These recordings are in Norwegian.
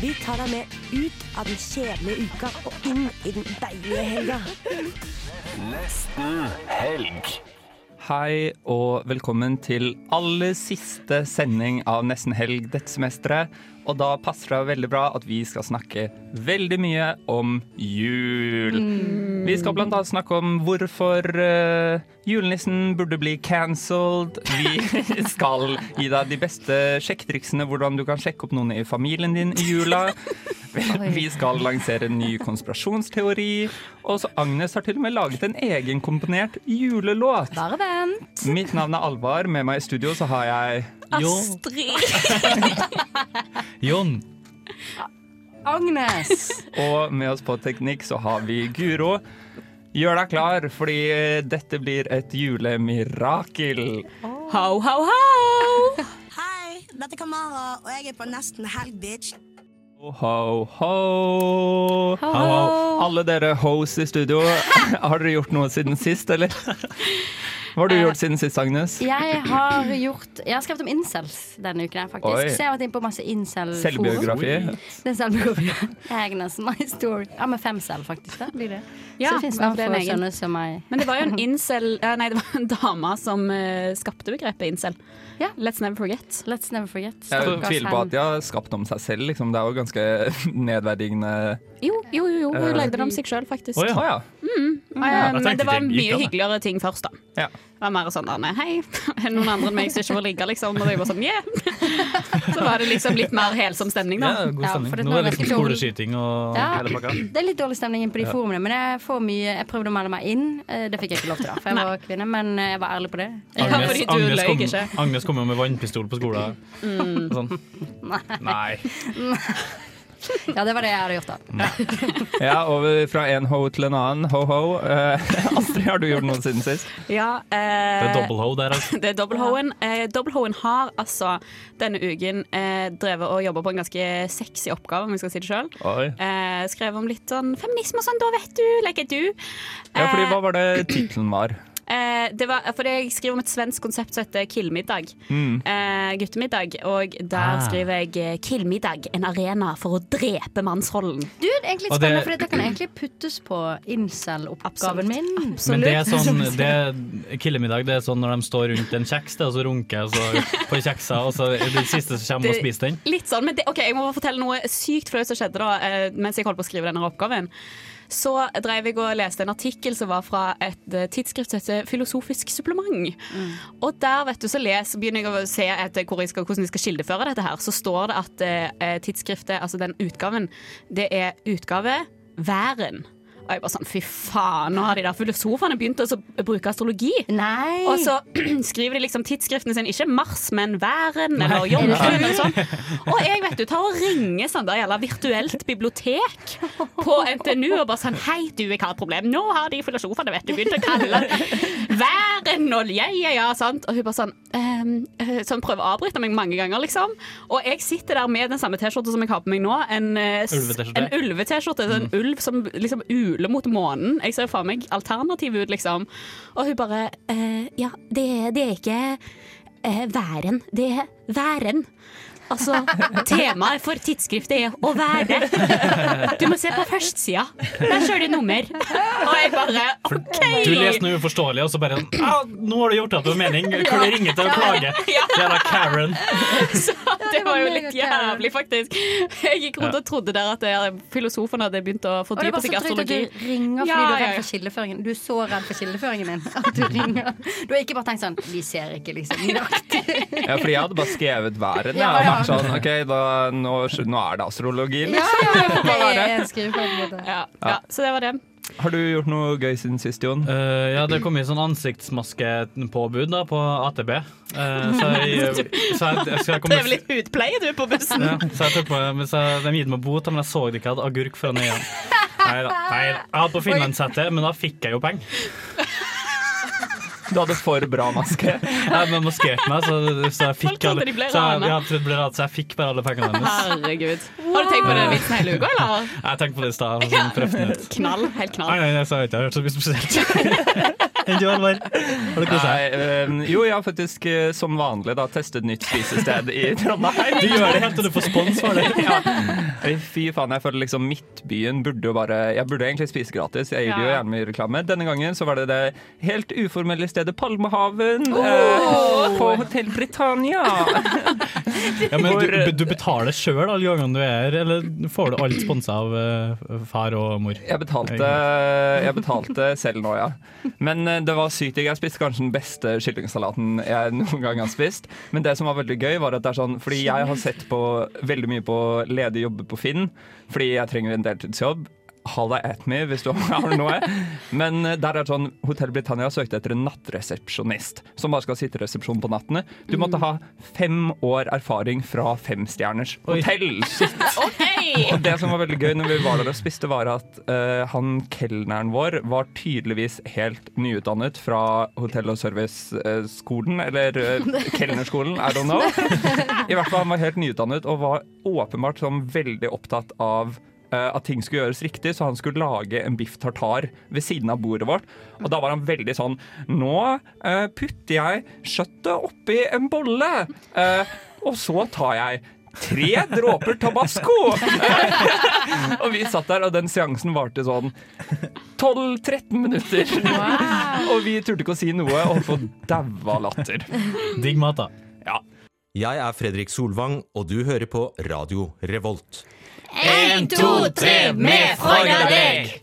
Vi tar deg med ut av den kjedelige uka og inn i den deilige helga. Nesten helg. Hei og velkommen til aller siste sending av Nesten helg dette semesteret. Og da passer det veldig bra at vi skal snakke veldig mye om jul. Vi skal blant annet snakke om hvorfor uh, julenissen burde bli cancelled. Vi skal gi deg de beste sjekketriksene hvordan du kan sjekke opp noen i familien din i jula. Vi skal lansere en ny konspirasjonsteori. Og så Agnes har til og med laget en egenkomponert julelåt. Bare vent. Mitt navn er Alvar. Med meg i studio så har jeg Astrid. Jon. Agnes! Og med oss på teknikk så har vi Guro. Gjør deg klar, fordi dette blir et julemirakel. Ho, ho, ho! Hei, dette er Kamara, og jeg er på nesten helg, bitch. Ho, ho, ho. Alle dere hoes i studio, har dere gjort noe siden sist, eller? Hva har du gjort siden sist, Agnes? Jeg har gjort Jeg har skrevet om incels denne uken, her, faktisk. Oi. Så jeg har vært inne på masse incel-forum. Selvbiografi? Det er selvbiografi. Agnes, my story. Ja, med fem selv, faktisk. Da blir det. Ja, så det finnes noen få egen. som meg. Men det var jo en incel Nei, det var en dame som eh, skapte begrepet incel. Ja. Let's never forget. Let's never forget. Jeg tviler på at de har skapt om seg selv. Liksom. Det er jo ganske nedverdigende. Jo, jo, jo, jo. hun uh, lagde det om seg sjøl, faktisk. Oh, ja. Å ja. Eh, Men det var mye hyggeligere ting først, da. Ja. Det var mer sånn der, nei, hei, er det noen andre enn meg som ikke får ligge, liksom? Og jeg var sånn, yeah! Så var det liksom litt mer helsom stemning, da. Ja, god stemning. Ja, det Nå er det liksom skoleskyting og Ja. hele pakka. Det er litt dårlig stemning inne på de forumene, men jeg får mye Jeg prøvde å melde meg inn. Eh, Det fikk jeg ikke lov til, da, for jeg var kvinne, men jeg var ærlig på det. Ja, Agnes, fordi du Agnes, løy kom, ikke. Agnes kom jo med vannpistol på skolen. Og Sånn. Nei. Ja, det var det jeg hadde gjort, da. ja, over fra en ho til en annen. Ho-ho. Uh, Astrid, har du gjort noe siden sist? Ja, Det er eh, double ho der, altså. Det er Dobbelthoen. ho-en har altså denne uken eh, drevet og jobba på en ganske sexy oppgave, om vi skal si det sjøl. Eh, skrev om litt sånn feminisme og sånn, da vet du, legger du. Ja, fordi hva var det tittelen var? Eh, det var, for jeg skriver om et svensk konsept som heter Killmiddag. Eh, guttemiddag. Og der Ah. skriver jeg eh, 'Killmiddag, en arena for å drepe mannsrollen'. Du, det er egentlig litt Og det- spennende, for dette kan egentlig puttes på incel-oppgaven min. Men det er sånn det, Killemiddag det er sånn når de står rundt en kjeks og så runker og så på kjeksa, og så er det siste som kommer og spiser den. Litt sånn, men det, ok, Jeg må fortelle noe sykt flaut som skjedde da eh, mens jeg holdt på å skrive denne oppgaven. Så drev jeg og leste en artikkel som var fra et eh, tidsskrift som heter Filosofisk supplement. Og der vet du, så les, begynner jeg å se etter hvor jeg skal, hvordan jeg skal kildeføre dette her. Så står det at eh, tidsskriftet, altså den utgaven, det er utgave Væren. Og jeg bare sånn, fy faen, nå har de der filosofene begynt å bruke astrologi. Nei! Og så skriver de liksom tidsskriftene sine, ikke Mars, men Væren eller Jomfruen og sånn. Og jeg vet du, tar og ringer sånn der gjelder virtuelt bibliotek på NTNU og bare sånn Hei, du, jeg har et problem. Nå har de filosofene vet du, begynt å kalle Væren og ja, ja, ja, sant. Og hun bare sånn ehm, eh, Sånn prøver å avbryte meg mange ganger, liksom. Og jeg sitter der med den samme T-skjorta som jeg har på meg nå. En, eh, Ulve-T-skjorte. en ulve-T-skjorte. En ulv som liksom uler mot månen. Jeg ser for meg alternativ ut, liksom. Og hun bare eh, Ja, det, det er ikke eh, væren, det er væren. Altså, temaet for tidsskriftet er å være. Du må se på førstsida. Der ser du nummer. Og jeg bare OK! Du leser noe uforståelig, og så bare ah, 'Nå har du gjort det til mening!' Hvor du ringer til å klage. Jævla Karen. Så det var jo litt jævlig, faktisk. Jeg gikk rundt og trodde der at er- filosofene hadde begynt å Og det er fordype Og seg i så trygt at astrologi. du ringer fordi du er redd for kildeføringen. Du er så redd for kildeføringen min at du ringer. Du har ikke bare tenkt sånn Vi ser ikke, liksom. nøyaktig. Ja, fordi jeg hadde bare skrevet været. Ja, ja. Vært sånn, ok, da, nå, nå er det astrologi. Ja, Liksom. ja, det er en skrivefeil måte. Ja, ja, så det var det. Har du gjort noe gøy siden sist, Jon? Uh, ja, det kom i sånn ansiktsmaskepåbud da på AtB. Uh, så jeg, så jeg, jeg, så jeg kom, Det er vel litt hudpleie du på bussen? ja, så jeg tok på, men så de gitt meg bot, men jeg så det ikke, hadde agurk foran øynene. Nei, da. Jeg hadde på finlandshette, men da fikk jeg jo penger. Du hadde for bra maske. Jeg hadde maskert meg, så, så jeg fikk alle så jeg, jeg ble rad, så jeg fikk bare alle pengene hennes. Herregud. Har du tenkt på den vitsen hele uka, eller? Jeg tenkte på det i stad. Knall. Helt knall. nei, nei, jeg sa ikke jeg har hørt så mye spesielt. Enn du, Alvar? Har du kosa deg? eh, jo, jeg har faktisk eh, som vanlig da testet nytt spisested i Trondheim. Du gjør det helt til du får spons for det. Ja. Fy faen, jeg føler liksom Midtbyen burde jo bare Jeg burde egentlig spise gratis. Jeg gir det jo gjerne mye reklame. Denne gangen så var det det helt uformelle stedet Palmehaven eh, på Hotell Britannia. Ja, men du, du betaler sjøl alle gangene du er her, eller får du alt sponsa av eh, far og mor? Jeg betalte, jeg betalte selv nå, ja. Men det var sykt digg. Jeg spiste kanskje den beste kyllingsalaten jeg noen gang har spist. Men det som var veldig gøy, var at det er sånn Fordi jeg har sett på veldig mye på ledige jobber på Finn, fordi jeg trenger en deltidsjobb. Halla at me hvis du har noe. Men eh, der er det sånn Hotell Britannia søkte etter en nattresepsjonist som bare skal sitte i resepsjonen på nattene. Du måtte ha fem år erfaring fra femstjerners hotell. Og det som var veldig gøy når vi var der og spiste, var at uh, han kelneren vår var tydeligvis helt nyutdannet fra hotell- og serviceskolen, eller uh, kelnerskolen, I don't know. I hvert fall han var helt nyutdannet og var åpenbart sånn veldig opptatt av at ting skulle gjøres riktig, så han skulle lage en biff tartar ved siden av bordet vårt. Og da var han veldig sånn Nå uh, putter jeg kjøttet oppi en bolle, uh, og så tar jeg tre dråper tabasco! og vi satt der, og den seansen varte sånn 12-13 minutter. og vi turte ikke å si noe, og holdt på å daue av latter. Digg mat, da. Ja. Jeg er Fredrik Solvang, og du hører på Radio Revolt. En, to, tre, med Freude deg!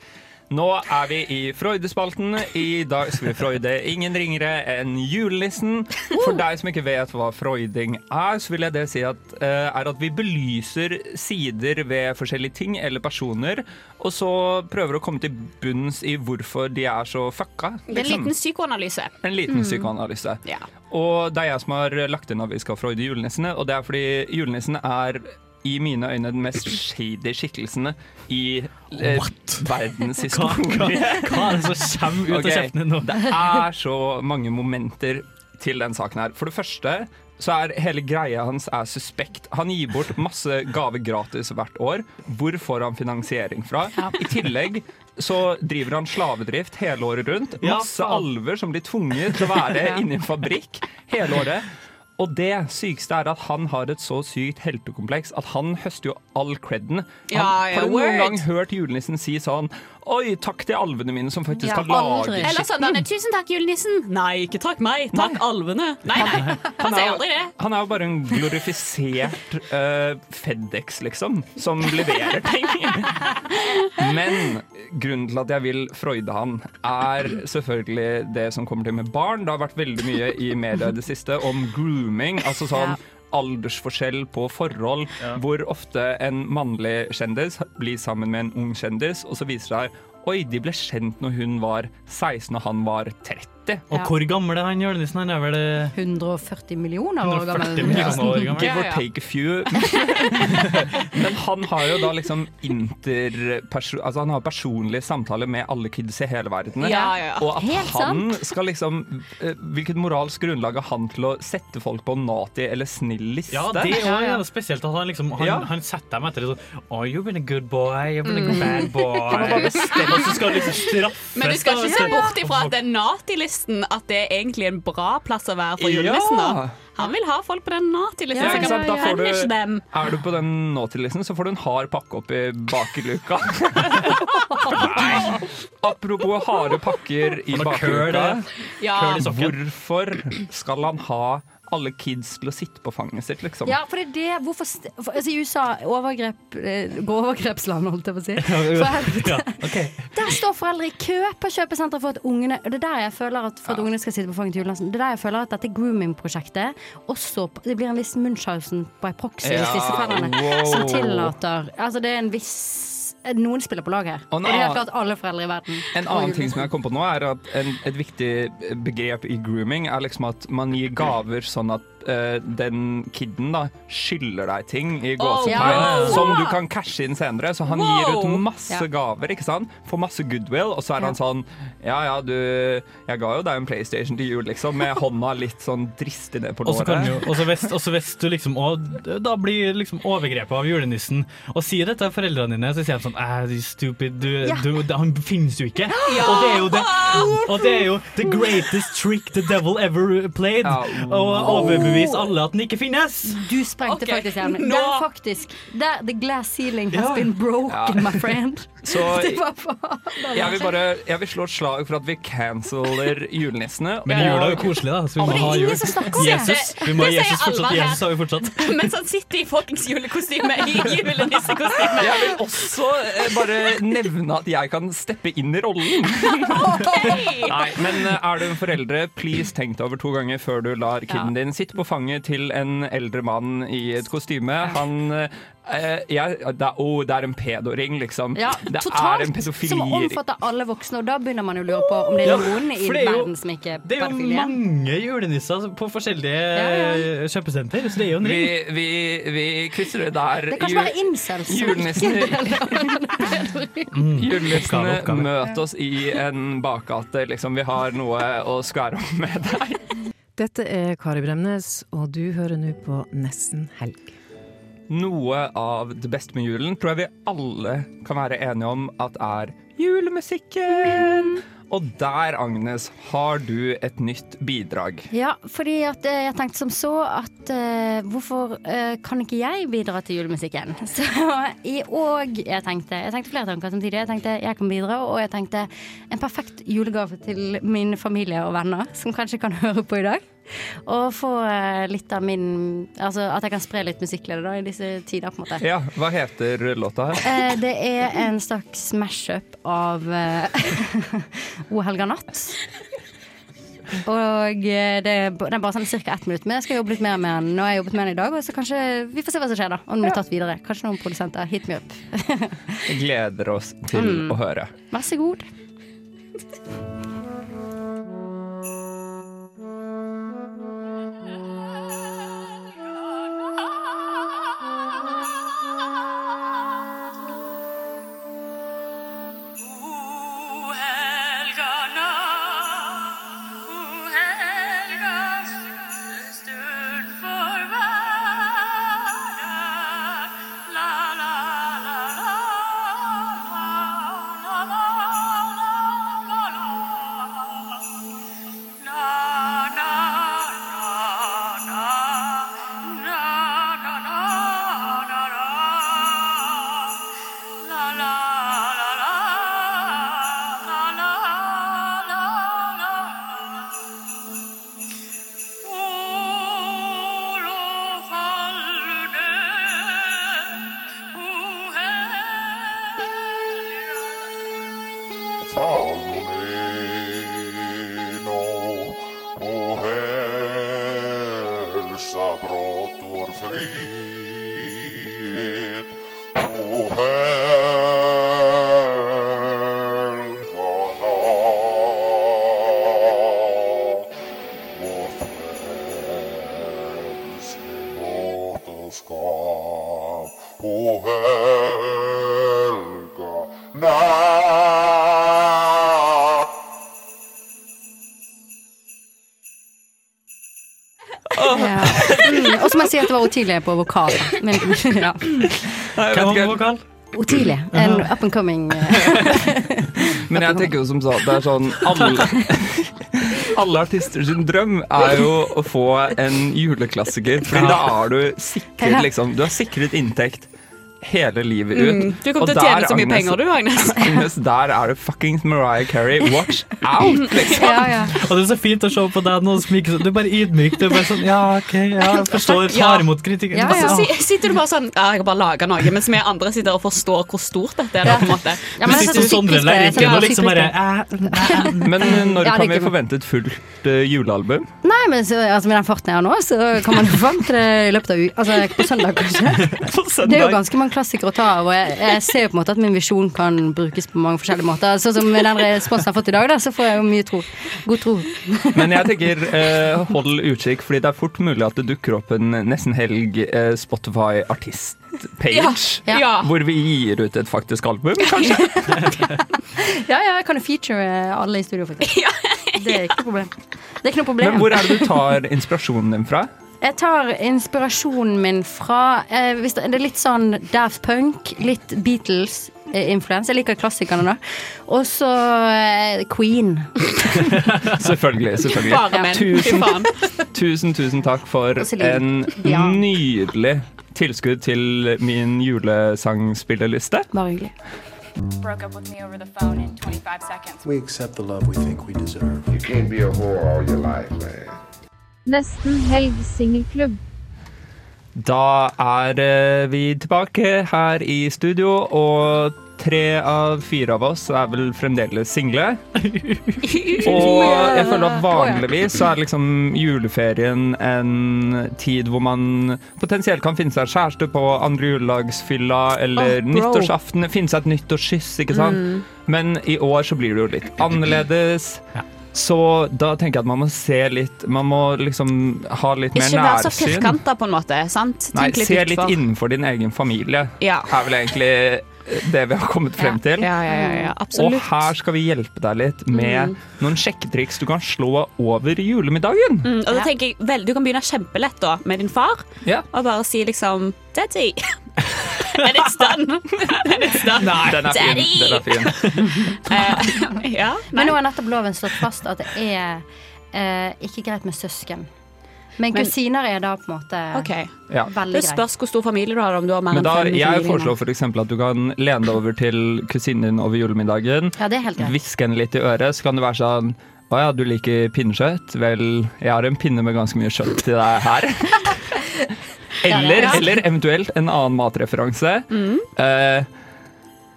Nå er vi i Freudespalten. I dag skal vi freude ingen ringere enn julenissen. For deg som ikke vet hva freuding er, så vil jeg det si at, eh, er at vi belyser sider ved forskjellige ting eller personer, og så prøver å komme til bunns i hvorfor de er så fucka. Det er en liksom. liten psykoanalyse. En liten psykoanalyse. Ja. Og det er jeg som har lagt inn at vi skal freude julenissene, og det er fordi julenissen er i mine øyne den mest shady skikkelsene i eh, verdens Hva, hva, hva er det som kommer ut okay. av kjeften din nå? Det er så mange momenter til den saken her. For det første så er hele greia hans er suspekt. Han gir bort masse gaver gratis hvert år. Hvor får han finansiering fra? I tillegg så driver han slavedrift hele året rundt. Masse alver som blir tvunget til å være Inni i en fabrikk hele året. Og det sykeste er at han har et så sykt heltekompleks at han høster jo all creden. Han, Ja, ja, har du noen word. gang hørt julenissen si sånn Oi, takk til alvene mine som faktisk Ja, har laget skitten. Eller sånn Danne, 'Tusen takk, julenissen'. Nei, ikke takk meg. Takk alvene. Nei, nei. Han Han sier er, aldri det. han er jo bare en glorifisert uh, Fedex, liksom, som leverer ting. Men grunnen til at jeg vil freude han, er selvfølgelig det som kommer til med barn. Det har vært veldig mye i media i det siste om grooming. Altså sånn aldersforskjell på forhold, hvor ofte en mannlig kjendis blir sammen med en ung kjendis, og så viser det seg Oi, de ble kjent når hun var 16 og han var 30. Og hvor gammel er han julenissen? Han er vel eh, 140 millioner år 140 gammel. millioner år gammel. Give or take a few. Men han har jo da liksom interperso... Altså han har personlige samtaler med alle kids i hele verden. Ja, ja. Og at Helt han skal liksom eh, Hvilket moralsk grunnlag har han til å sette folk på naughty eller snill liste? Ja, det er jo ja, spesielt at han liksom Han, Ja. han setter dem etter det sånn Oh, you've been a good boy, you've been a bad boy. Og så skal liksom straffe Men du skal ikke se bort ifra at den Nati-listen At det er egentlig en bra plass å være for Ja. julenissen. da Han vil ha folk på den Nati-listen. Ja, ja, ja, du, dem. er du på den naughty-listen, så får du en hard pakke oppi bakerluka. Nei. Apropos harde pakker i bakeluka. køl, Ja. Køl i. Hvorfor skal han ha alle kids til å sitte på fanget sitt, liksom? Ja, for det er det Hvorfor for, altså, I USA, overgrep eh, overgrepsland, holdt jeg på å si. For. Ja, okay. Der står foreldre i kø på kjøpesenteret for at ungene Og det er der jeg føler at for at ungene skal sitte på fanget til julenissen. Det er der jeg føler at dette grooming-prosjektet også Det blir en viss Munchhausen by proxy Ja, hos disse foreldrene wow. som tillater Altså, det er en viss noen spiller på lag her. Og Og det er helt klart alle foreldre i verden. En annen ting som jeg kom på nå, er at en, et viktig begrep i grooming er liksom at man gir gaver sånn at eh, den kiden da skylder deg ting i Oh, gåsetegn wow. som du kan cashe inn senere. Så han gir ut masse Ja. gaver, ikke sant? Får masse goodwill, og så er Ja. han sånn Ja ja, du Jeg ga jo deg en PlayStation til jul, liksom, med hånda litt sånn dristig ned på Og så kan jo, låret. og så hvis, og du liksom og da blir liksom overgrepet av julenissen og sier dette til foreldrene dine, så sier de sånn Æh, stupid, du, Ja. du, han finnes jo ikke. Og det er jo det Og det er jo the greatest trick the devil ever played. Ja. Å overbevise alle at den ikke finnes. Du sprengte okay. faktisk hjernen min. Det er faktisk der, The glass ceiling has Ja. been broken, Ja. my friend. Så jeg vil bare Jeg vil slå et slag for at vi canceler julenissene. Men jula er jo koselig, da. Så vi må ha jul. Jesus. Vi må ha Jesus fortsatt. Jesus har vi fortsatt. Mens han sitter i folkens julekostyme i julenissekostyme. Jeg vil også eh, bare nevne at jeg kan steppe inn i rollen. Nei, men eh, er du en foreldre, please tenk deg over to ganger før du lar kiden din sitte på fanget til en eldre mann i et kostyme. Han eh, jeg, det, er, oh, det er en pedoring, liksom. Ja, det er en pedofili. Som omfatter alle voksne, og da begynner man jo å lure på om det er Ja, noen i det er jo- verden som ikke er Det er jo mange julenisser på forskjellige Ja, eh, kjøpesenter, så det er jo en ring. vi, vi krysser det der. Det er kanskje bare incels som ikke Julenissen Mm. Julenissene oppgave. møter oss i en bakgate. Liksom, vi har noe å skvære om med deg. Dette er Kari Bremnes, og du hører nå på Nesten helg. Noe av det beste med julen tror jeg vi alle kan være enige om at er julemusikken. Og der, Agnes, har du et nytt bidrag. Ja, fordi at eh, jeg tenkte som så at uh, hvorfor uh, kan ikke jeg bidra til julemusikken? Så i og jeg tenkte Jeg tenkte flere tanker samtidig. Jeg tenkte jeg kan bidra, og jeg tenkte en perfekt julegave til min familie og venner, som kanskje kan høre på i dag. Og få eh, litt av min Altså at jeg kan spre litt musikkglede da i disse tider, på en måte. Ja, Hva heter låta her? Eh, det er en slags mashup av eh, O helga natt. Og det, det er, er bare sånn ca. ett minutt, men jeg skal jobbe litt mer med den. Nå har jeg jobbet med den i dag, og så kanskje vi får se hva som skjer, da. Om den blir tatt videre. Kanskje noen produsenter. Hit me up. Gleder oss til Mm. å høre. Vær så god. Mm, og så må jeg si at det var Otilie på vokal. Men, ja. Hvem var på vokal? Otilie. En up and coming eh, Men jeg tenker jo som så, det er sånn alle, alle artister sin drøm er jo å få en juleklassiker. for da er du sikret liksom Du har sikret inntekt hele livet ut. Mm, du kommer til å tjene så mye penger, du, Agnes. Agnes, der er det fuckings Mariah Carey. Watch out, liksom. Ja, ja. Og det er så fint å se på deg nå som ikke Du er bare ydmyk. Du er bare sånn Ja, OK, ja, jeg forstår. Tar imot kritikken. Ja, ja. så sitter du bare sånn Ja, jeg har bare laga noe, mens vi andre sitter og forstår hvor stort dette er. Da, på en måte. Ja, men Du sitter som Sondre. Lerchen og liksom bare Men eh, når Ja, kan vi forvente et fullt eh, julealbum? Nei, men så, altså, med den farten jeg har nå, så kan man jo forvente det i løpet av uka. Altså på søndag, kanskje. Det er jo ganske mange klassikere å ta av, og jeg, jeg ser jo på en måte at min visjon kan brukes på mange forskjellige måter. Sånn som med den responsen jeg har fått i dag, da, så får jeg jo mye tro. God tro. Men jeg tenker, eh, hold utkikk, fordi det er fort mulig at det dukker opp en nesten helg eh, Spotify-artist-page. Ja. Ja. Hvor vi gir ut et faktisk album, kanskje. Ja, ja, jeg kan jo feature alle i studio, faktisk. Det er ikke noe problem. Det er ikke noe problem. Men hvor er det du tar inspirasjonen din fra? Jeg tar inspirasjonen min fra eh, hvis det, det er litt sånn Daft Punk, litt Beatles-influens. Jeg liker klassikerne, da. Og så eh, Queen. Selvfølgelig. selvfølgelig. Bare menn. Tusen, tusen, tusen takk for en nydelig tilskudd til min julesangspillerliste. Bare hyggelig. Broke up with me over the phone in 25 seconds. We accept the love we think we deserve. You can't be a whore all your life, man. Nesten helg singelklubb. Da er eh, vi tilbake her i studio, og tre av fire av oss er vel fremdeles single. Og jeg føler at vanligvis så er liksom juleferien en tid hvor man potensielt kan finne seg kjæreste på andre juledagsfylla eller oh, nyttårsaften. Finne seg et nyttårskyss, ikke sant. Mm. Men i år så blir det jo litt annerledes. Så da tenker jeg at man må se litt Man må liksom ha litt mer Ikke være så nærsyn. firkanta, på en måte. sant? Nei, litt se litt utenfor. innenfor din egen familie. Ja. Er vel egentlig det vi har kommet frem til. Ja, ja, ja, ja, absolutt. Og her skal vi hjelpe deg litt med Mm. noen sjekketriks du kan slå over julemiddagen. Mm, og da tenker jeg, vel, Du kan begynne kjempelett da med din far, Ja. og bare si liksom Daddy. And it's done. And it's done. Den er fin. Den er fin. uh, ja, Men nå har nettopp loven slått fast at det er uh, ikke greit med søsken. Men kusiner er da på en måte okay. Ja. veldig Det greit. spørs hvor stor familie du har. om du har mer Men enn fem jeg foreslår f.eks. at du kan lene deg over til kusinen din over julemiddagen. Ja, det er helt greit. Hviske henne litt i øret, så kan det være sånn Å ja, du liker pinnekjøtt? Vel, jeg har en pinne med ganske mye kjøtt til deg her. Eller, eller eventuelt en annen matreferanse. Mm. Eh,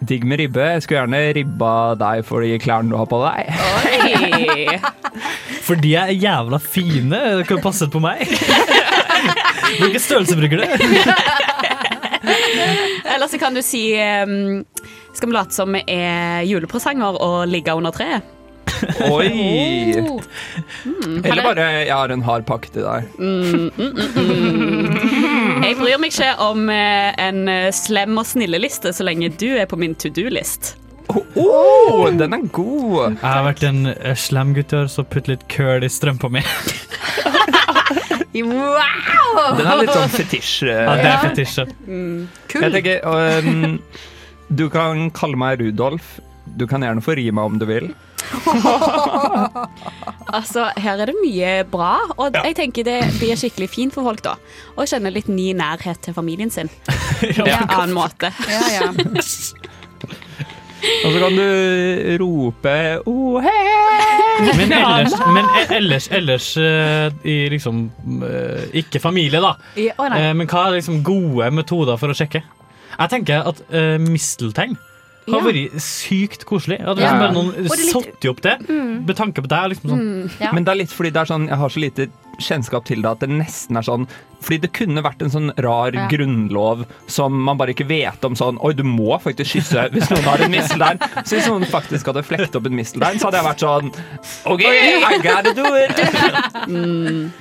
digg med ribbe. Jeg skulle gjerne ribba deg for de klærne du har på deg. Oi. For de er jævla fine. Det kan passe på meg. Hvilken størrelse bruker du? Eller så kan du si Skal vi late som vi er julepresanger og ligge under treet? Oi! Mm, Eller bare 'jeg har en hard pakke til deg'. Mm, mm, mm, mm. Jeg bryr meg ikke om eh, en eh, slem og snille-liste så lenge du er på min to do-list. Oh, den er god! Jeg har vært en eh, slem guttør så putt litt køl i strømpa mi. Wow! Den er litt sånn fetisj. eh. Ja, det er fetisj. Mm. Jeg tenker, um, du kan kalle meg Rudolf. Du kan gjerne få ri meg om du vil. Altså, Her er det mye bra, og jeg tenker det blir skikkelig fint for folk da å kjenne litt ny nærhet til familien sin. På en annen måte. Ja, ja. Og så kan du rope oh, hey! Men ellers, men e- ellers, ellers eh, i liksom eh, Ikke familie, da. I- oh. Eh, men hva er liksom gode metoder for å sjekke? Jeg tenker at uh, misteltein har Ja. vært sykt koselig. At liksom bare noen det litt- satt opp det med tanke på deg. Liksom sånn. Mm, ja. Men det er litt fordi det er sånn, jeg har så lite kjennskap til det at det nesten er sånn Fordi det kunne vært en sånn rar Ja. grunnlov som man bare ikke vet om sånn Oi, du må faktisk kysse hvis noen har en misteltein. Så hvis noen faktisk hadde flekt opp en misteltein, så hadde jeg vært sånn OK, I gotta do it.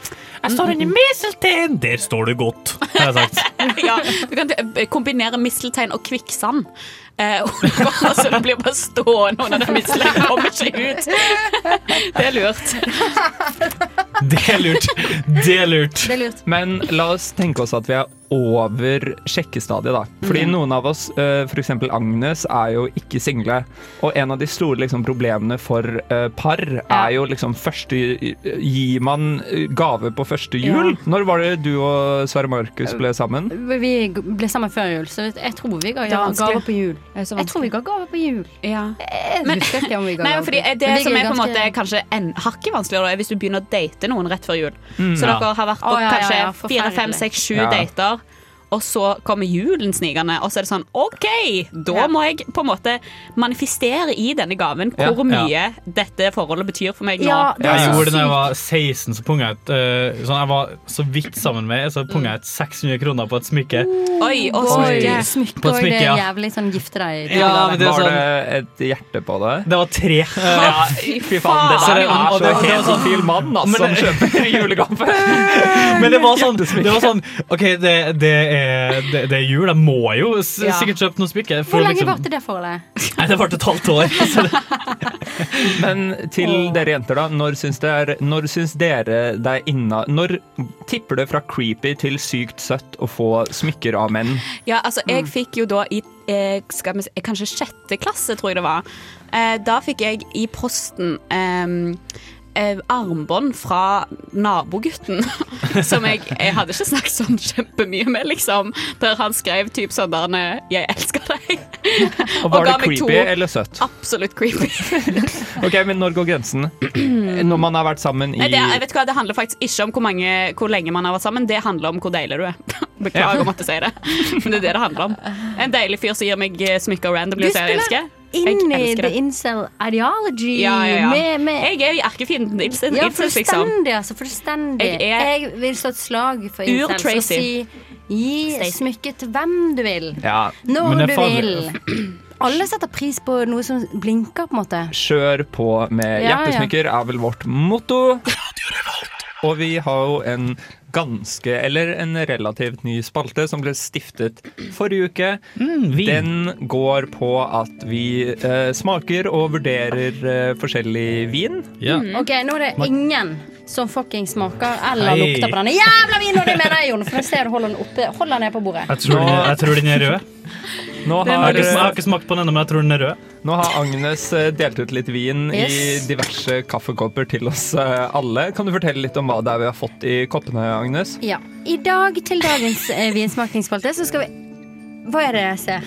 Jeg står inni misteltein! Der står du godt, har jeg sagt. ja, du kan kombinere misteltein og kvikksand. Eh, og så det blir bare stående under den mistelteinen, kommer ikke ut. Det er lurt. Det er lurt. Det er lurt. Det er lurt. Men la oss tenke oss at vi er over sjekkestadiet, da. Fordi mm. noen av oss, eh, for f.eks. Agnes, er jo ikke single. Og en av de store liksom, problemene for eh, par er jo liksom første Gir man eh, gave på første jul? Når var det du og Sverre Markus ble sammen? Vi ble sammen før jul, så jeg tror vi ga ja, gave på jul. Jeg tror vi ga gave på jul. Ja. Men, husker ikke om vi ga Nei, fordi. Det som er på en måte kanskje en hakket vanskeligere, er hvis du begynner å date noen rett før jul. Mm. Så Ja. dere har vært på oh, ja, ja, kanskje ja, fire, fem, seks, sju Ja. dater, og så kommer julen snikende, og så er det sånn OK, da må jeg på en måte manifestere i denne gaven Ja. hvor mye Ja. dette forholdet betyr for meg nå. Ja, det er Jeg gjorde det da jeg var 16, så punga jeg ut uh, sånn, Jeg var så vidt sammen med Så punga jeg ut 600 kroner på et smykke. Oi, og Oi, smykke. smykke På et og smykke, det er ja. jævlig sånn gifte deg. Ja, men det Var sånn det et hjerte på det? Det var tre. Ja, fy faen, det der er så helt sånn- mann altså, som kjøper julegave. Men det var sånn, det var sånn OK, det, det, er, det, det er jul, jeg må jo s Ja. sikkert kjøpe noen smykke. Hvor lenge liksom, varte det forholdet? Nei, det varte et halvt år. Så det, Men til dere jenter, da. Når syns, det er, når syns dere det er inna Når tipper det fra creepy til sykt søtt å få smykker av menn? Ja, altså, Mm. jeg fikk jo da i eh, skal vi kanskje sjette klasse, tror jeg det var. Eh, da fikk jeg i posten eh, armbånd fra nabogutten, som jeg, jeg hadde ikke snakket sånn kjempemye med, liksom. Der han skrev typ sånn der eh, 'Jeg elsker deg'. Og Var og det creepy eller søtt? Absolutt creepy. Ok, men Når går grensen? Når man har vært sammen i Nei, det, jeg vet hva, det handler faktisk ikke om hvor, mange, hvor lenge man har vært sammen, det handler om hvor deilig du er. Beklager å måtte si det, men det er det det handler om. En deilig fyr som gir meg eh, smykker randomly og sier jeg elsker. Inn i the incel ideology. Ja, ja, ja. Med, med, Jeg er erkefienden til incels, ja, liksom. fullstendig, altså. Fullstendig. Jeg er- Jeg vil slå et slag for incels og si gi smykket til hvem du vil. Ja, Når du vil. Alle setter pris på noe som blinker, på en måte. Kjør på med Ja, ja. hjertesmykker er vel vårt motto. Og vi har jo en ganske, eller en relativt ny spalte som ble stiftet forrige uke. Den går på at vi eh, smaker og vurderer eh, forskjellig vin. Mm. Ok, Nå er det ingen som fucking smaker eller Hei. lukter på denne jævla vinen! Og det mener jeg, Jon, for jeg ser du holder den oppe. Hold den ned på bordet. jeg, tror den, jeg tror den er rød. Har, jeg har ikke smakt på den ennå, men jeg tror den er rød. Nå har Agnes eh, delt ut litt vin i diverse kaffekopper til oss eh, alle. Kan du fortelle litt om hva det er vi har fått i koppene, Agnes? Ja. I dag til dagens eh, vinsmakingsspalte så skal vi Hva er det jeg ser?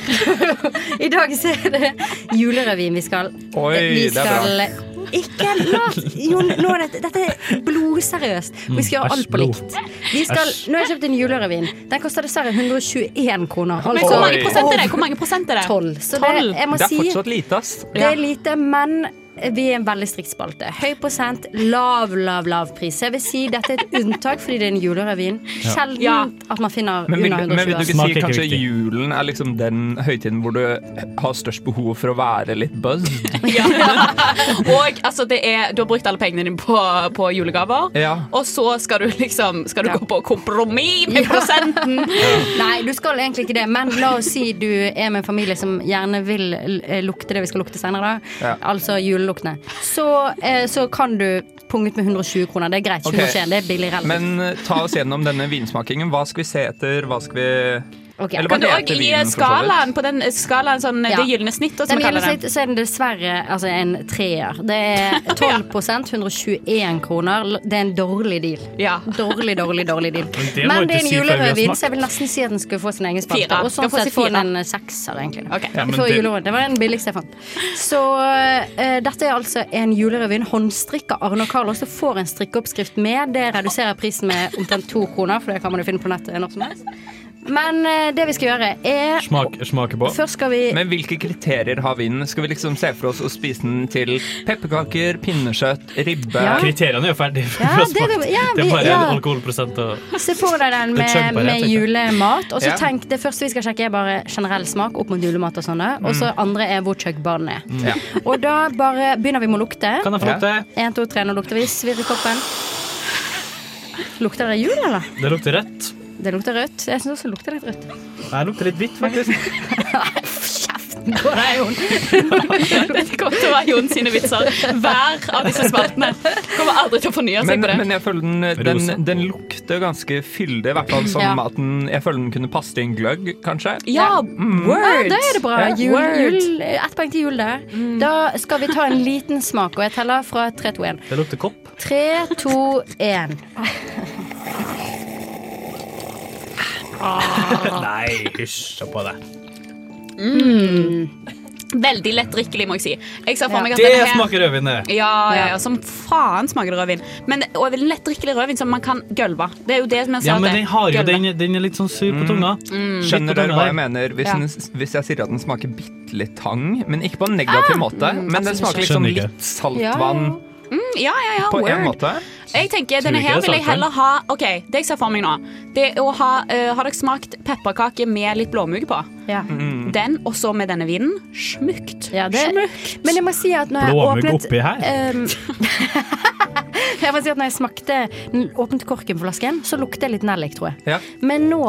I dag så er det julerevyen vi skal Oi, vi det er bra. ikke lat Jon, nå er dette, dette er blodseriøst. Vi skal gjøre Mm, alt på likt. Vi skal, nå har jeg kjøpt en julerevyn. Den koster dessverre 121 kroner. Altså hvor mange prosent er det? Hvor mange prosent er det? 12. Så det, jeg må Det er fortsatt lite, ass. det er lite, men vi er en veldig strikt spalte. Høy prosent, lav, lav, lav pris. Jeg vil si dette er et unntak fordi det er en julerevyen. Sjelden Ja. at man finner Men under men vil du ikke si kanskje riktig. julen er liksom den høytiden hvor du har størst behov for å være litt buzz? Ja. Og altså, det er, du har brukt alle pengene dine på, på julegaver, Ja. og så skal du liksom Skal du Ja. gå på kompromiss med Ja. prosenten. Nei, du skal egentlig ikke det, men la oss si du er med en familie som gjerne vil lukte det vi skal lukte senere, da. Ja. Altså juleluktene. Så, eh, så kan du punge ut med 120 kroner. Det er greit. Ok. 121, det er billig relativt. Men eh, ta oss gjennom denne vinsmakingen. Hva skal vi se etter? Hva skal vi Ok. Eller Kan du òg gi skalaen på den skalaen sånn, Ja. det gylne snitt? Den gylne snitt så er den dessverre altså en treer. Det er 12% 121 kroner. Det er en dårlig deal. Ja. Dårlig, dårlig, dårlig deal. Men det Men det er en julerødvin, så jeg vil nesten si at den skulle få sin egen spalte. Og sånn sett få den en sekser, egentlig. Okay. Ja, det- Det var den billigste jeg fant. Så uh, dette er altså en julerevyen. Håndstrikka Arne og Carlos. Du får en strikkeoppskrift med. Det reduserer prisen med omtrent to kroner, for det kan man jo finne på nettet når som helst. Men eh, det vi skal gjøre, er Smak, smake på. Først skal vi Men hvilke kriterier har vinen? Skal vi liksom se for oss å spise den til pepperkaker, pinnekjøtt, ribbe? Ja. Kriteriene er jo ferdige. Ja, det ja, det er bare ja. en alkoholprosent og Se for deg den med, med julemat. Og så Ja. tenk, Det første vi skal sjekke, er bare generell smak opp mot julemat. Og sånne Og så andre er hvor den er. Ja. Og da bare begynner vi med å lukte. Kan jeg få lukte? En, to, tre, nå lukter vi. Svirrer koppen. Lukter det jul, eller? Det lukter rødt. Det lukter rødt. Jeg syns også det lukter litt rødt. Det lukter litt hvitt, faktisk. På deg, Jon. Dette kommer til å være Jon sine vitser. Hver av disse spaltene kommer aldri til å fornye seg Men, på det. men jeg føler den, den, den lukter ganske fyldig, i hvert fall som Ja. at den Jeg føler den kunne passe i en gløgg, kanskje. ja, mm. word! da er det bra. Ja. Jul, jul, ett poeng til jul der. Da skal vi ta en liten smak, og jeg teller fra tre, to, én. Det lukter kopp. Tre, to, én. Nei, hysj på det. Veldig lettdrikkelig, må jeg si. Jeg ser for meg at Det denne her- smaker rødvin, det. Ja, ja, ja, som faen smaker det rødvin. Men og lett lettdrikkelig rødvin som man kan gølve. Det er jo det som jeg sa. Ja, men den, har jo, den, den er litt sånn sur på tunga. Mm. Skjønner dere hva jeg mener? Hvis, Ja. den, hvis jeg sier at den smaker bitte litt tang, men ikke på en negativ måte. Men den absolutt smaker liksom Skjønner ikke. litt saltvann Mm, ja, ja, ja, på en word. måte. Jeg tenker, denne her er vil jeg heller ha OK, det jeg ser for meg nå, det er å ha uh, Har dere smakt pepperkake med litt blåmugg på? Ja. Mm. Den, og så med denne vinen. Smukt. Ja, det, men jeg må si at når jeg Blåmugg åpnet oppi her? Um, Jeg må si at når jeg smakte Åpnet korken på flasken, så lukter det litt nellik, tror jeg. Ja. Men nå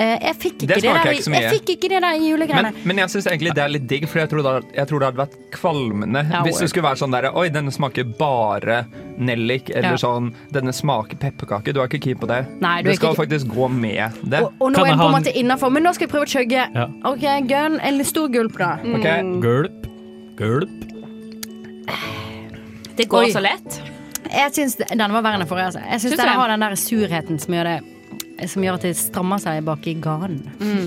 Jeg fikk ikke Det det, der, ikke jeg fikk ikke det der julegreiene. Men, men jeg syns egentlig det er litt digg, for jeg tror det, jeg tror det hadde vært kvalmende Ja, hvis det skulle være sånn der Oi, denne smaker bare nellik, eller Ja. sånn Denne smaker pepperkake. Du er ikke keen på det. Nei, du det skal ikke- faktisk gå med det. og, og nå Kan er det på en han... måte innafor, men nå skal jeg prøve å chugge. Ja. OK, gun. En stor gulp, da. Ok? Gulp. Gulp. Det går Oi. så lett. Jeg syns den var verre enn forrige. Altså. Jeg syns Syns den har den der surheten som gjør det som gjør at det strammer seg bak i ganen.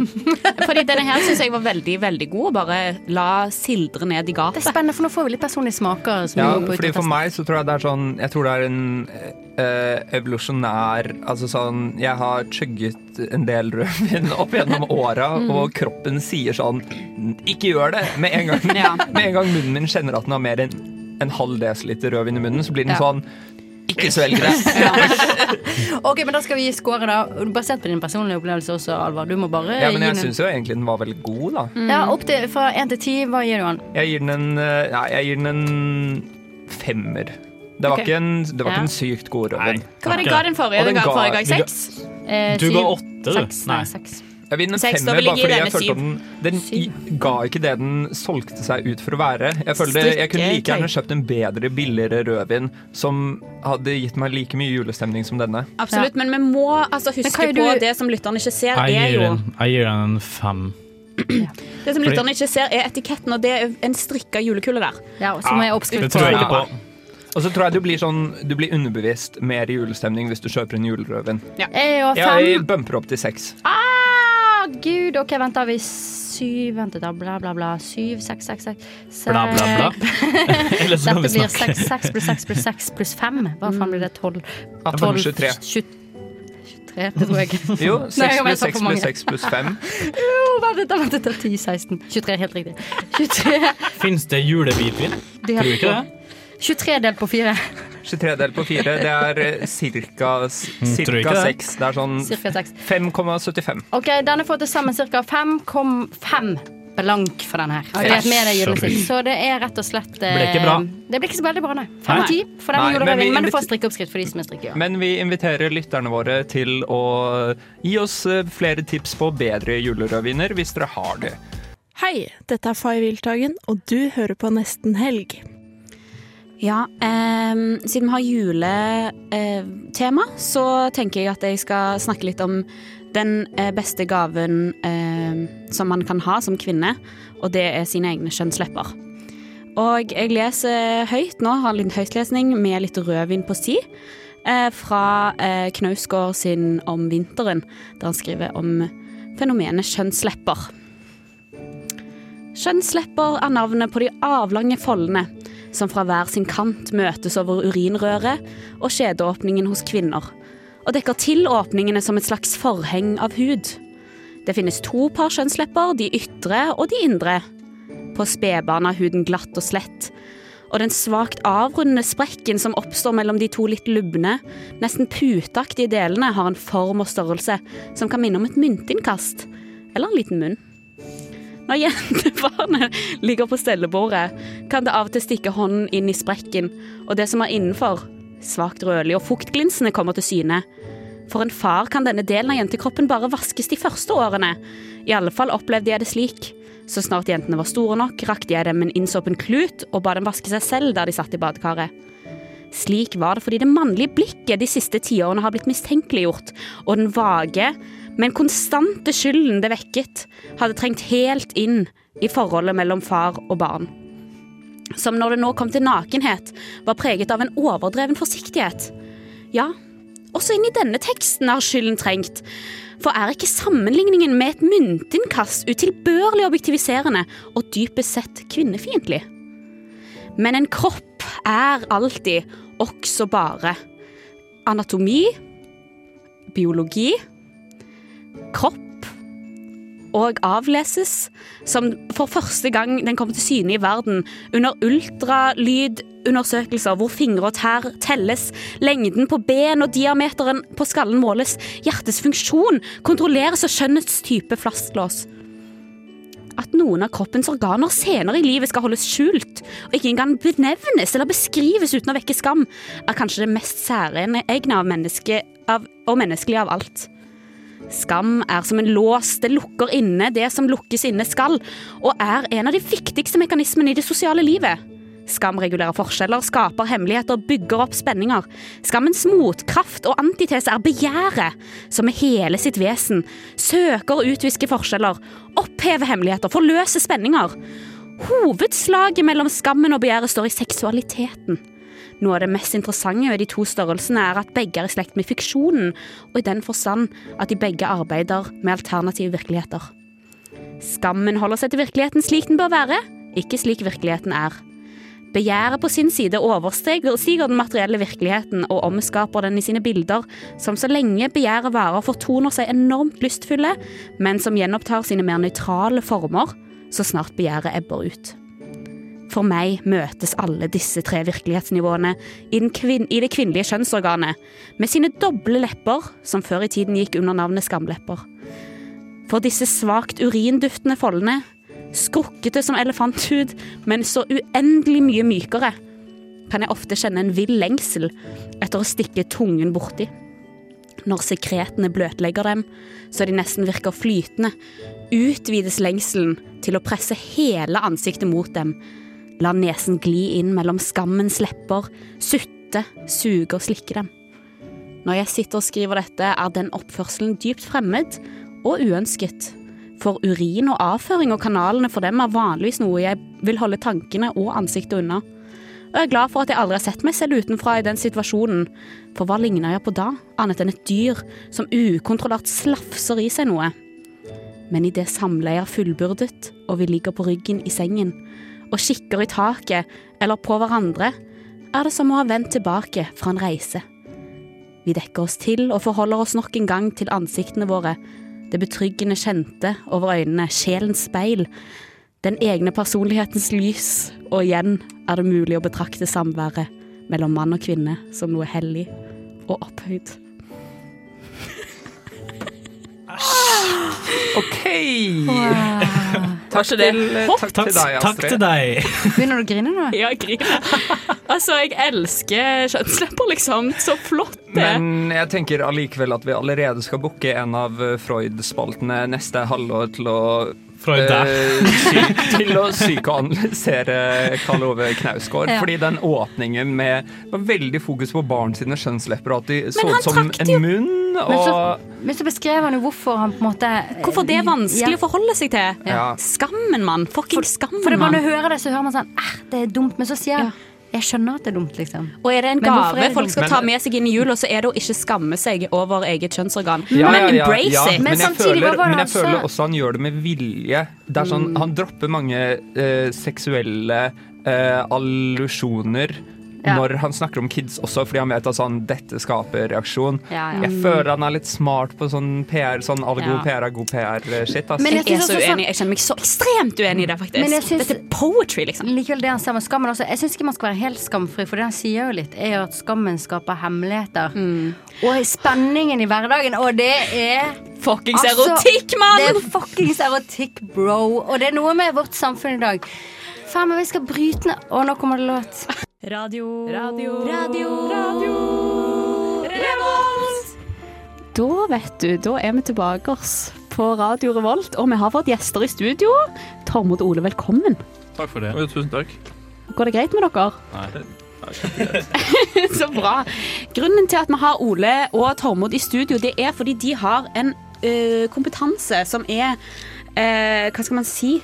Fordi denne her syns jeg var veldig, veldig god. Bare la sildre ned i Det er spennende, for nå får vi litt personlige smaker. Som Ja, på fordi For meg så tror jeg det er sånn Jeg tror det er en eh, evolusjonær Altså sånn Jeg har chugget en del rødvin opp gjennom åra, og kroppen sier sånn Ikke gjør det! Med en gang, Ja. med en gang munnen min kjenner at den har mer enn en halv desiliter rødvin i munnen, så blir den Ja. sånn Ikke svelg det! Ok, men Da skal vi gi score, da. Basert på din personlige opplevelse også, Alvar. Du må bare Ja, men jeg den syns jo egentlig den var veldig god, da. Ja, opp til, Fra én til ti, hva gir du den? Jeg gir den en eh, Nei, jeg gir den en femmer. Det var, okay. ikke, en, det var Ja. ikke en sykt god rødvin. Hva var det jeg ga den forrige? Den Den ga, forrige gang seks? Eh, Du ga åtte, du. Seks, Nei. seks. Jeg vil gi den en femmer, bare fordi jeg følte at den, den ga ikke det den solgte seg ut for å være. Jeg følte Jeg kunne like gjerne kjøpt en bedre, billigere rødvin som hadde gitt meg like mye julestemning som denne. Absolutt, men vi må altså, huske på du- det som lytterne ikke ser, Jeg er gir jo jeg gir den en fem. Det som lytterne ikke ser, er etiketten, og det er en strikka julekule der. Ja, som er Det tror jeg ikke på. Og så tror jeg du blir, sånn, du blir underbevisst mer i julestemning hvis du kjøper en julerødvin. Jeg er Jeg fem. bumper opp til seks. Ah, gud, OK, vent, da vi syv Vent, da, bla, bla, bla. Syv, seks, seks, seks seks. Bla, bla, bla. Eller så kan Dette vi blir snakke. seks, seks pluss seks pluss seks pluss fem. Hva faen blir det? Tolv? 18, 23. 23, det tror jeg ikke. Jo, 6 pluss sagt 6 pluss 6 pluss 5. Jo, vent, vent, vent, vent, 10, 16 23, helt riktig. 23, Fins det julehvitvin? Tror du ikke det? 23 delt på 4. 23 delt på 4, det er ca. cirka, s- Mm, det. 6. Det er sånn 5,75. OK, denne får til sammen ca. 5,5 blank for den her. Så det er rett og slett Det Ble ikke bra. Det blir ikke så veldig bra, nei. 5 av 10 for Nei, denne men vi. Men du får strikkeoppskrift for de som er strikke. Ja. Men vi inviterer lytterne våre til å gi oss eh, flere tips på bedre julerødviner, hvis dere har det. Hei, dette er Fay Wiltagen, og du hører på Nesten Helg. Ja, eh, siden vi har juletema, så tenker jeg at jeg skal snakke litt om den eh, beste gaven eh, som man kan ha som kvinne, og det er sine egne kjønnslepper. Og jeg leser høyt nå, har en liten høytlesning med litt rødvin på si, eh, fra eh, Knausgård sin Om vinteren, der han skriver om fenomenet kjønnslepper. Kjønnslepper er navnet på de avlange foldene som fra hver sin kant møtes over urinrøret og skjedeåpningen hos kvinner, og dekker til åpningene som et slags forheng av hud. Det finnes to par kjønnslepper, de ytre og de indre. På spedbarn er huden glatt og slett, og den svakt avrundende sprekken som oppstår mellom de to litt lubne, nesten puteaktige delene, har en form og størrelse som kan minne om et myntinnkast, eller en liten munn. Når jentebarnet ligger på stellebordet, kan det av og til stikke hånden inn i sprekken, og det som er innenfor, svakt rødlig og fuktglinsende, kommer til syne. For en far kan denne delen av jentekroppen bare vaskes de første årene. I alle fall opplevde jeg det slik. Så snart jentene var store nok, rakte jeg dem en innsåpen klut og ba dem vaske seg selv der de satt i badekaret. Slik var det fordi det mannlige blikket de siste tiårene har blitt mistenkeliggjort, og den vage, men konstante skylden det vekket, hadde trengt helt inn i forholdet mellom far og barn. Som når det nå kom til nakenhet, var preget av en overdreven forsiktighet. Ja, også inn i denne teksten har skylden trengt. For er ikke sammenligningen med et myntinnkast utilbørlig objektiviserende og dypest sett kvinnefiendtlig? Men en kropp er alltid også bare anatomi, biologi, og avleses, som for første gang den kommer til syne i verden, under ultralydundersøkelser hvor fingre og tær telles, lengden på ben og diameteren på skallen måles, hjertets funksjon kontrolleres og skjønnets type flastlås. At noen av kroppens organer senere i livet skal holdes skjult, og ikke engang benevnes eller beskrives uten å vekke skam, er kanskje det mest særegne av, menneske, av og menneskelige av alt. Skam er som en lås, det lukker inne det som lukkes inne skal, og er en av de viktigste mekanismene i det sosiale livet. Skam regulerer forskjeller, skaper hemmeligheter, bygger opp spenninger. Skammens motkraft og antitese er begjæret, som med hele sitt vesen søker å utviske forskjeller, oppheve hemmeligheter, forløse spenninger. Hovedslaget mellom skammen og begjæret står i seksualiteten. Noe av det mest interessante ved de to størrelsene er at begge er i slekt med fiksjonen, og i den forstand at de begge arbeider med alternative virkeligheter. Skammen holder seg til virkeligheten slik den bør være, ikke slik virkeligheten er. Begjæret på sin side overstiger den materielle virkeligheten og omskaper den i sine bilder, som så lenge begjæret varer fortoner seg enormt lystfulle, men som gjenopptar sine mer nøytrale former så snart begjæret ebber ut. For meg møtes alle disse tre virkelighetsnivåene i, i, det kvinnelige kjønnsorganet, med sine doble lepper, som før i tiden gikk under navnet skamlepper. For disse svakt urinduftende foldene, skrukkete som elefanthud, men så uendelig mye mykere, kan jeg ofte kjenne en vill lengsel etter å stikke tungen borti. Når sekretene bløtlegger dem, så de nesten virker flytende, utvides lengselen til å presse hele ansiktet mot dem, La nesen gli inn mellom skammens lepper, sutte, suge og slikke dem. Når jeg sitter og skriver dette, er den oppførselen dypt fremmed og uønsket. For urin og avføring og kanalene for dem er vanligvis noe jeg vil holde tankene og ansiktet unna. Og jeg er glad for at jeg aldri har sett meg selv utenfra i den situasjonen, for hva ligner jeg på da, annet enn et dyr som ukontrollert slafser i seg noe? Men idet samleiet er fullbyrdet, og vi ligger på ryggen i sengen, og kikker i taket eller på hverandre, er det som å ha vendt tilbake fra en reise. Vi dekker oss til og forholder oss nok en gang til ansiktene våre, det betryggende kjente over øynene, sjelens speil, den egne personlighetens lys, og igjen er det mulig å betrakte samværet mellom mann og kvinne som noe hellig og opphøyd. OK! Wow. Takk, til, takk, takk, til deg, Astrid. Takk til deg. Begynner du å grine nå? Ja, jeg griner. Altså, jeg elsker kjønnslepper, liksom. Så flott det Men jeg tenker allikevel at vi allerede skal booke en av Freud-spaltene neste halvår til å Uh, til å psykoanalysere Karl Ove Knausgård. Ja. Fordi den åpningen med var veldig fokus på barn sine kjønnslepper, og at de så ut som en munn. Og... Men, så, men, så, beskrev han jo hvorfor han på en måte Hvorfor det er vanskelig ja. å forholde seg til. Ja. Skammen, mann. Fucking skammen, mann. For når du hører det, så hører man sånn det er dumt, men så sier han jeg skjønner at det er dumt, liksom. Og er det en gave folk skal ta med seg inn i jula, så er det å ikke skamme seg over eget kjønnsorgan. Ja, men ja, embrace ja, it. Men, jeg, føler, men jeg føler også han gjør det med vilje. Det er sånn, mm. Han dropper mange uh, seksuelle uh, allusjoner ja. når han snakker om kids også, fordi han vet at sånn, dette skaper reaksjon. Ja, ja. Jeg føler han er litt smart på sånn PR, sånn all god PR er god PR-shit. Altså. Men jeg, jeg er så uenig. Jeg kjenner meg så ekstremt uenig i det, faktisk. Men jeg synes, dette er poetry, liksom. Likevel det han sier med skammen også. Jeg syns ikke man skal være helt skamfri, for det han sier jo litt, er jo at skammen skaper hemmeligheter. Mm. Og spenningen i hverdagen, og det er Fuckings altså, erotikk, mann! Det er fuckings erotikk, bro. Og det er noe med vårt samfunn i dag. Faen, men vi skal bryte ned Å, nå kommer det låt. Radio Radio Radio Radio Revolt! Da, vet du, da er vi tilbake oss på Radio Revolt, og vi har fått gjester i studio. Tormod og Ole, velkommen. Takk for det. Tusen takk. Går det greit med dere? Nei. Så bra. Grunnen til at vi har Ole og Tormod i studio, det er fordi de har en ø, kompetanse som er ø, Hva skal man si?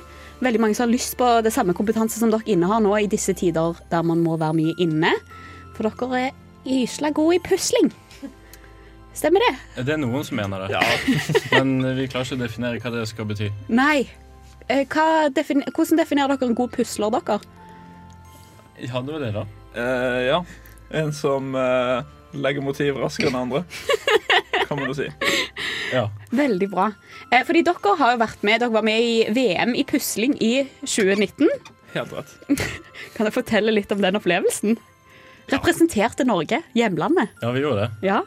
Veldig mange som har lyst på det samme kompetanse som dere innehar nå i disse tider der man må være mye inne. For dere er gysla gode i pusling. Stemmer det? Det er noen som mener det. Ja. Men vi klarer ikke å definere hva det skal bety. Nei. Eh, Hva defin hvordan definerer dere en god pusler, dere? Ja, det var det, da. Uh, ja. En som uh, legger motiv raskere enn andre, kan man jo si. Ja. Veldig bra. Eh, fordi dere har jo vært med Dere var med i VM i pusling i 2019. Helt rett. Kan jeg fortelle litt om den opplevelsen? Representerte Norge, hjemlandet. Ja, vi gjorde det. Ja.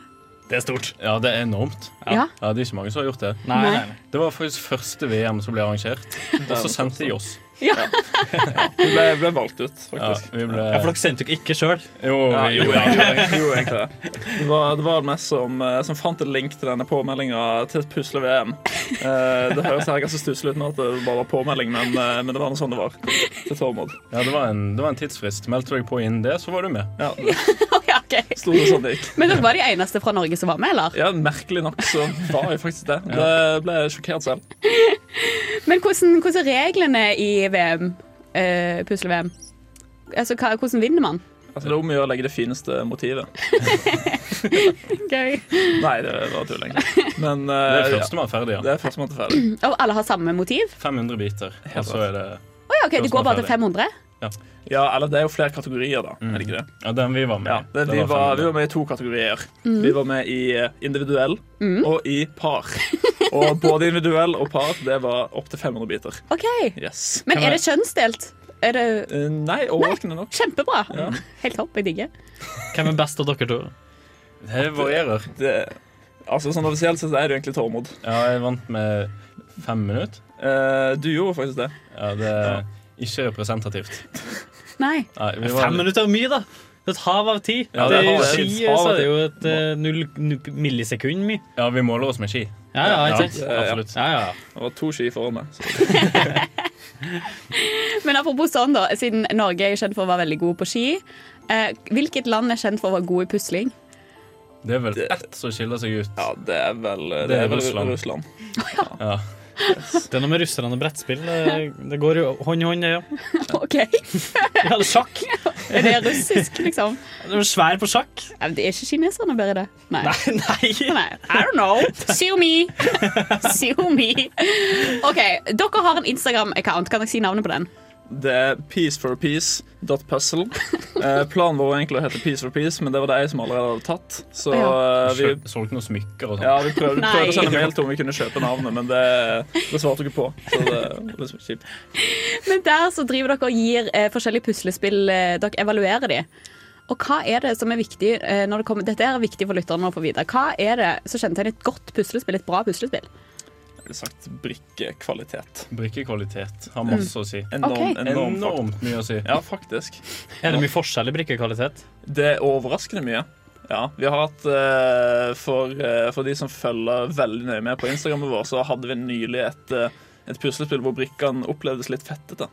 Det er stort. Ja, det er enormt. Ja. det er ikke mange som har gjort det. Nei, nei, nei. Det var faktisk første VM som ble arrangert, og så sendte de oss. Ja. Vi ble, ble valgt ut, faktisk. Ja, vi ble... Ja, for dere sendte dere ikke sjøl? Jo, Ja, jo, jo, egentlig det. Det var, det var meg som, eh, som fant en link til denne påmeldinga til et pusle-VM. Eh, det høres her ganske stusslig ut nå at det bare var påmelding, men, eh, men det var noe sånn det var. Til Tormod. Ja, det var, en, det var en tidsfrist. Meldte du deg på innen det, så var du med. Ja. Det sånn det gikk. Men dere var de eneste fra Norge som var med, eller? Ja, merkelig nok så var jeg faktisk det. Det ble jeg sjokkert selv. Men hvordan, hvordan er reglene i VM? Eh, Pusle-VM? Altså, hva, hvordan vinner man? Altså, det er om å gjøre å legge det fineste motivet. Gøy. Nei, det var tull, egentlig. Men eh, Det er ja. førstemann ferdig, ja. Det er førstemann til ferdig. Og alle har samme motiv? 500 biter. Og så er det Å ja, ok, det går bare til 500? Ja, eller det er jo flere kategorier, da. Er det ikke det? Ja, den vi var med i. Ja, den, Det vi, var var, vi var med i to kategorier. Mm. Vi var med i eh, individuell Mm. og i par. Og både individuell og par det var opptil 500 biter. OK. Yes. Men er det kjønnsdelt? Er det Eh, Nei, overraskende nok. Kjempebra. Ja. Helt topp. Jeg digger. Hvem er best av dere to? Det varierer. Det, altså, sånn Offisielt så er det jo egentlig Tormod. Ja, jeg vant med fem minutter. Eh, du gjorde faktisk det. Ja, det er ikke representativt. Nei. Nei, vi var- Fem minutter er mye, da! Et hav av ti. Ja, det det ski hav så er det jo et eh, null null millisekund mye. Ja, vi måler oss med ski. Ja, ja, ikke sant? Ja, ja. Absolutt. Ja, ja. Det var to ski foran meg. Men apropos sånn, da. Siden Norge er kjent for å være veldig god på ski. Eh, hvilket land er kjent for å være god i pusling? Det er vel ett som skiller seg ut. Ja, det er vel, det Det er er vel Russland. Russland. Ja. Det er noe med russerne og brettspill. Det, det går jo hånd i hånd, det, ja. OK. Ja, det er sjakk. Er det russisk, liksom? Du er svær på sjakk. Ja, det er ikke kineserne bedre i det? Nei. Nei. Nei. I don't know. Sue me. Sue me. OK, dere har en Instagram-account. Kan dere si navnet på den? Det er peaceforpeace.puzzle. Eh, planen vår var egentlig å hete Peace for Peace, men det var det jeg som allerede hadde tatt. Så eh, vi, Solgte noen smykker og sånn. ja, vi prøvde, vi prøvde å sende mail til om vi kunne kjøpe navnet, men det, det svarte ikke på. Så det så kjipt. Men der så driver dere og gir eh, forskjellige puslespill. Eh, dere evaluerer de. Og hva er det som er viktig eh, når det kommer Dette er viktig for lytterne å få vite. Hva er det som kjennetegner et godt puslespill, et bra puslespill? Ville sagt brikkekvalitet. Brikkekvalitet har masse å si. Enorm, Ok. enorm, Enormt mye å si. Ja, faktisk. Er det mye forskjell i brikkekvalitet? Det er overraskende mye. Ja, vi har hatt eh, for, eh, for de som følger veldig nøye med på Instagrammen vår, så hadde vi nylig et, eh, et puslespill hvor brikkene opplevdes litt fettete.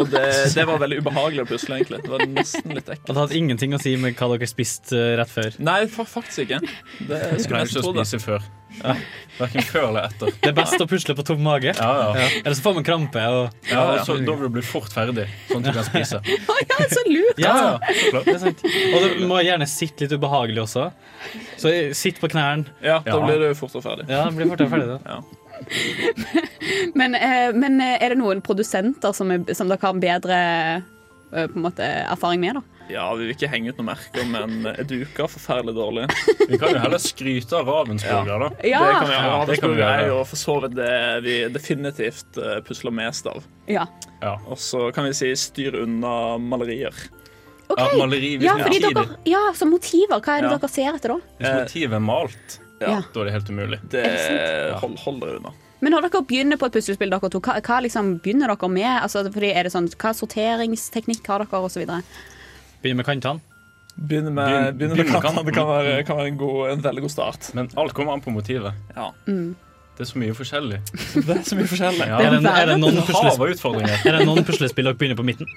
Og det, det var veldig ubehagelig å pusle, egentlig. Det var nesten litt Og ekkelt. det hadde ingenting å si med hva dere spiste eh, rett før. Nei, fa faktisk ikke. Det Jeg skulle jeg ikke tro spise før. Ja. Verken før eller etter. Det er best å pusle på tom mage. Ja, ja. Ja. Eller så får man krampe. Og... Ja, og så, da vil du bli fort ferdig, sånn at du kan spise. Å ja, så lurt! Ja, Ja, så det er sant. Og du må gjerne sitte litt ubehagelig også. Så sitt på knærne. Ja, da Ja. blir du fortere ferdig. Ja, blir fortere ferdig da. Men, eh, men eh, er det noen produsenter som, er, som dere har bedre eh, på en måte, erfaring med? da? Ja, vi vil ikke henge ut noen merker, men Eduka er forferdelig dårlig. Vi kan jo heller skryte av Ravensburger, da. Ja. Det kan vi gjøre. Ja, det kan vi Ravensburger er jo for så vidt det vi definitivt pusler mest av. Ja. Ja. Og så kan vi si styr unna malerier. Okay. Ja, maleri Ja, fordi dere, ja, så motiver. Hva er det Ja. dere ser etter da? hvis motivet er malt, Ja. da er det helt umulig. Det det hold, hold dere unna. Men når dere begynner på et puslespill, dere to, hva, hva liksom begynner dere med? Altså, fordi er det sånn, Hva sorteringsteknikk har dere, osv.? Begynner med kantene. Begynner med, begynner med kantene. Det kan være, kan være en, god, en veldig god start. Men alt kommer an på motivet. Ja. Mm. Det er så mye forskjellig. Det er så mye forskjellig. Ja, Er det, er det noen puslespill, er det noen puslespill dere begynner på midten?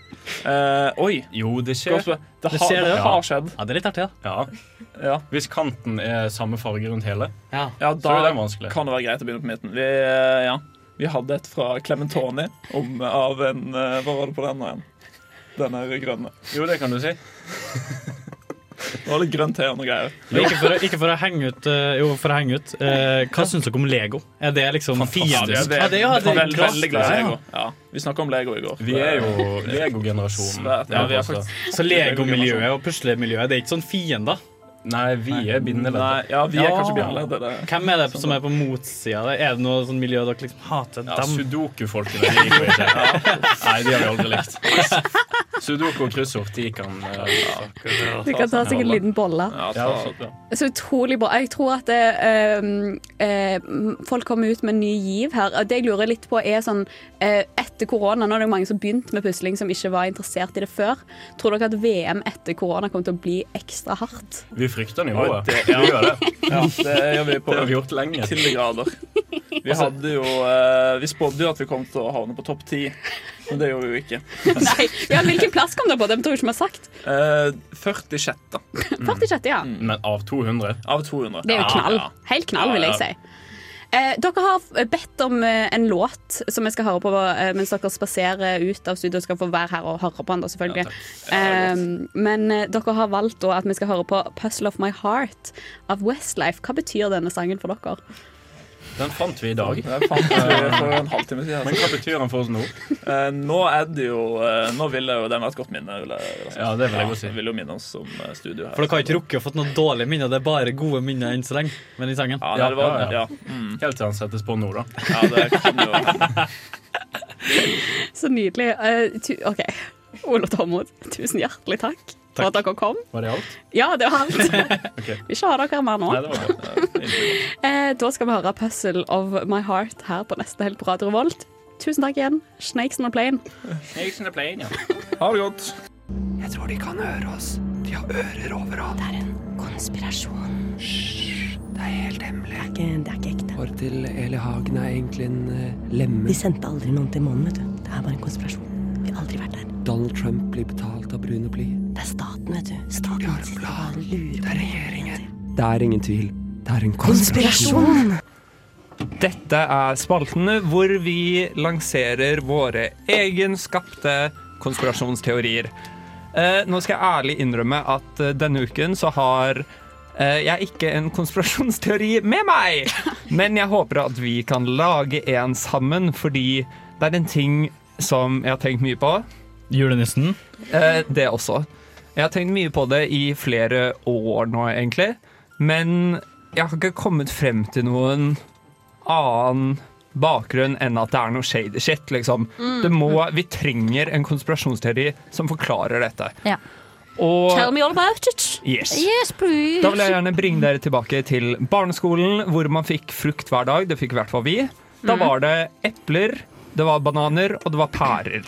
Uh, oi, Jo, det skjer. Det, det, har, det, det ja. har skjedd. Ja, det er litt artig, da. Ja. Ja. Hvis kanten er samme farge rundt hele, Ja. ja, så er da det vanskelig. kan det være greit å begynne på midten. Vi, eh, ja. vi hadde et fra Clementoni om, av en eh, Hva var det på den igjen? Den er grønne. Jo, det kan du si. Det var litt grønt te og noe greier. Ikke for, å, ikke for å henge ut, eh, jo, for å henge ut. Eh, hva syns dere om Lego? Er det liksom er Ja, ja, veldig, veldig glad i Lego. Ja, vi snakka om Lego i går. Vi er jo Lego-generasjonen. Ja, Så Lego-miljøet og puslemiljøet, det er ikke sånn fiender? Nei, vi er bindeleddet. Ja, vi er kanskje bindeleddet. Hvem er det som er på motsida? Er det noe sånn miljø dere liksom hater? Ja? Sudoku-folkene de liker vi ikke. Nei, de har vi aldri likt. Sudoku og kryssord, de kan uh, Du kan ta seg en liten bolle. Ja, ja. Så utrolig bra. Jeg tror at det, eh, eh, folk kommer ut med en ny giv her. Det jeg lurer litt på er sånn eh, Etter korona, nå er det jo mange som begynte med pusling som ikke var interessert i det før. Tror dere at VM etter korona kommer til å bli ekstra hardt? Vi frykter nivået. det- Vi gjør det. Ja, det gjør vi på Det har vi gjort lenge. til grader. Vi hadde jo uh, Vi spådde jo at vi kom til å havne på topp ti, men det gjorde vi jo ikke. Nei, ja, hvilken plass kom dere på? Det tror jeg ikke vi har sagt. Uh, 46., 46, ja. Men av 200? Av 200. Det er jo knall. Helt knall, vil jeg si. Eh, dere har bedt om eh, en låt som vi skal høre på eh, mens dere spaserer ut av studio. Skal få være her og høre på den, da, selvfølgelig. eh, men dere har valgt da at vi skal høre på 'Puzzle of My Heart' av Westlife. Hva betyr denne sangen for dere? Den fant vi i dag. Den fant vi for en halvtime siden. Men hva betyr den for oss nå? Eh, nå er det jo eh, Nå vil jeg jo den vært et godt minne. Vil jeg, vil jeg si. Ja, det vil jeg godt si. vil jo minne oss om eh, studio her. For dere har ikke rukket å fått noen dårlige minner, det er bare gode minner enn så lenge. Men i sangen. Ja, det var, ja, Mm. Helt til han settes på nå, da. ja, det kan jo. Så nydelig. Uh, tu OK. Ole Tormod, tusen hjertelig takk, for at dere kom. Var det alt? Ja, det var alt. okay. Vi ikke har dere mer nå. Nei, det var bra. Eh, da skal vi høre 'Puzzle of My Heart' her på neste helg på Radio Revolt. Tusen takk igjen. Snakes on a plane. Snakes on a plane, ja. Ha det godt. Jeg tror de kan høre oss. De har ører overalt. Det er en konspirasjon. Det er helt hemmelig. Det er ikke, det er ikke ekte. Hår til Eli Hagen er egentlig en uh, lemme. Vi sendte aldri noen til månen, vet du. Det er bare en konspirasjon. Vi har aldri vært. Donald Trump blir betalt av brune bly. Det er staten, vet du. Staten har en plan. Det er regjeringen. Det er ingen tvil. Det er en konspirasjon. Konspirasjon! Dette er spaltene hvor vi lanserer våre egenskapte konspirasjonsteorier. Eh, nå skal jeg ærlig innrømme at eh, denne uken så har eh, jeg ikke en konspirasjonsteori med meg. Men jeg håper at vi kan lage en sammen, fordi det er en ting som jeg har tenkt mye på. Julenissen? Eh, det også. Jeg har tenkt mye på det i flere år nå, egentlig. Men jeg har ikke kommet frem til noen annen bakgrunn enn at det er noe shady shit, liksom. Mm. Det må, vi trenger en konspirasjonsteori som forklarer dette. Ja. Og Tell me all about it. Yes. Yes, please. Da vil jeg gjerne bringe dere tilbake til barneskolen, hvor man fikk frukt hver dag. Det fikk i hvert fall vi. Da Mhm. var det epler, det var bananer, og det var pærer.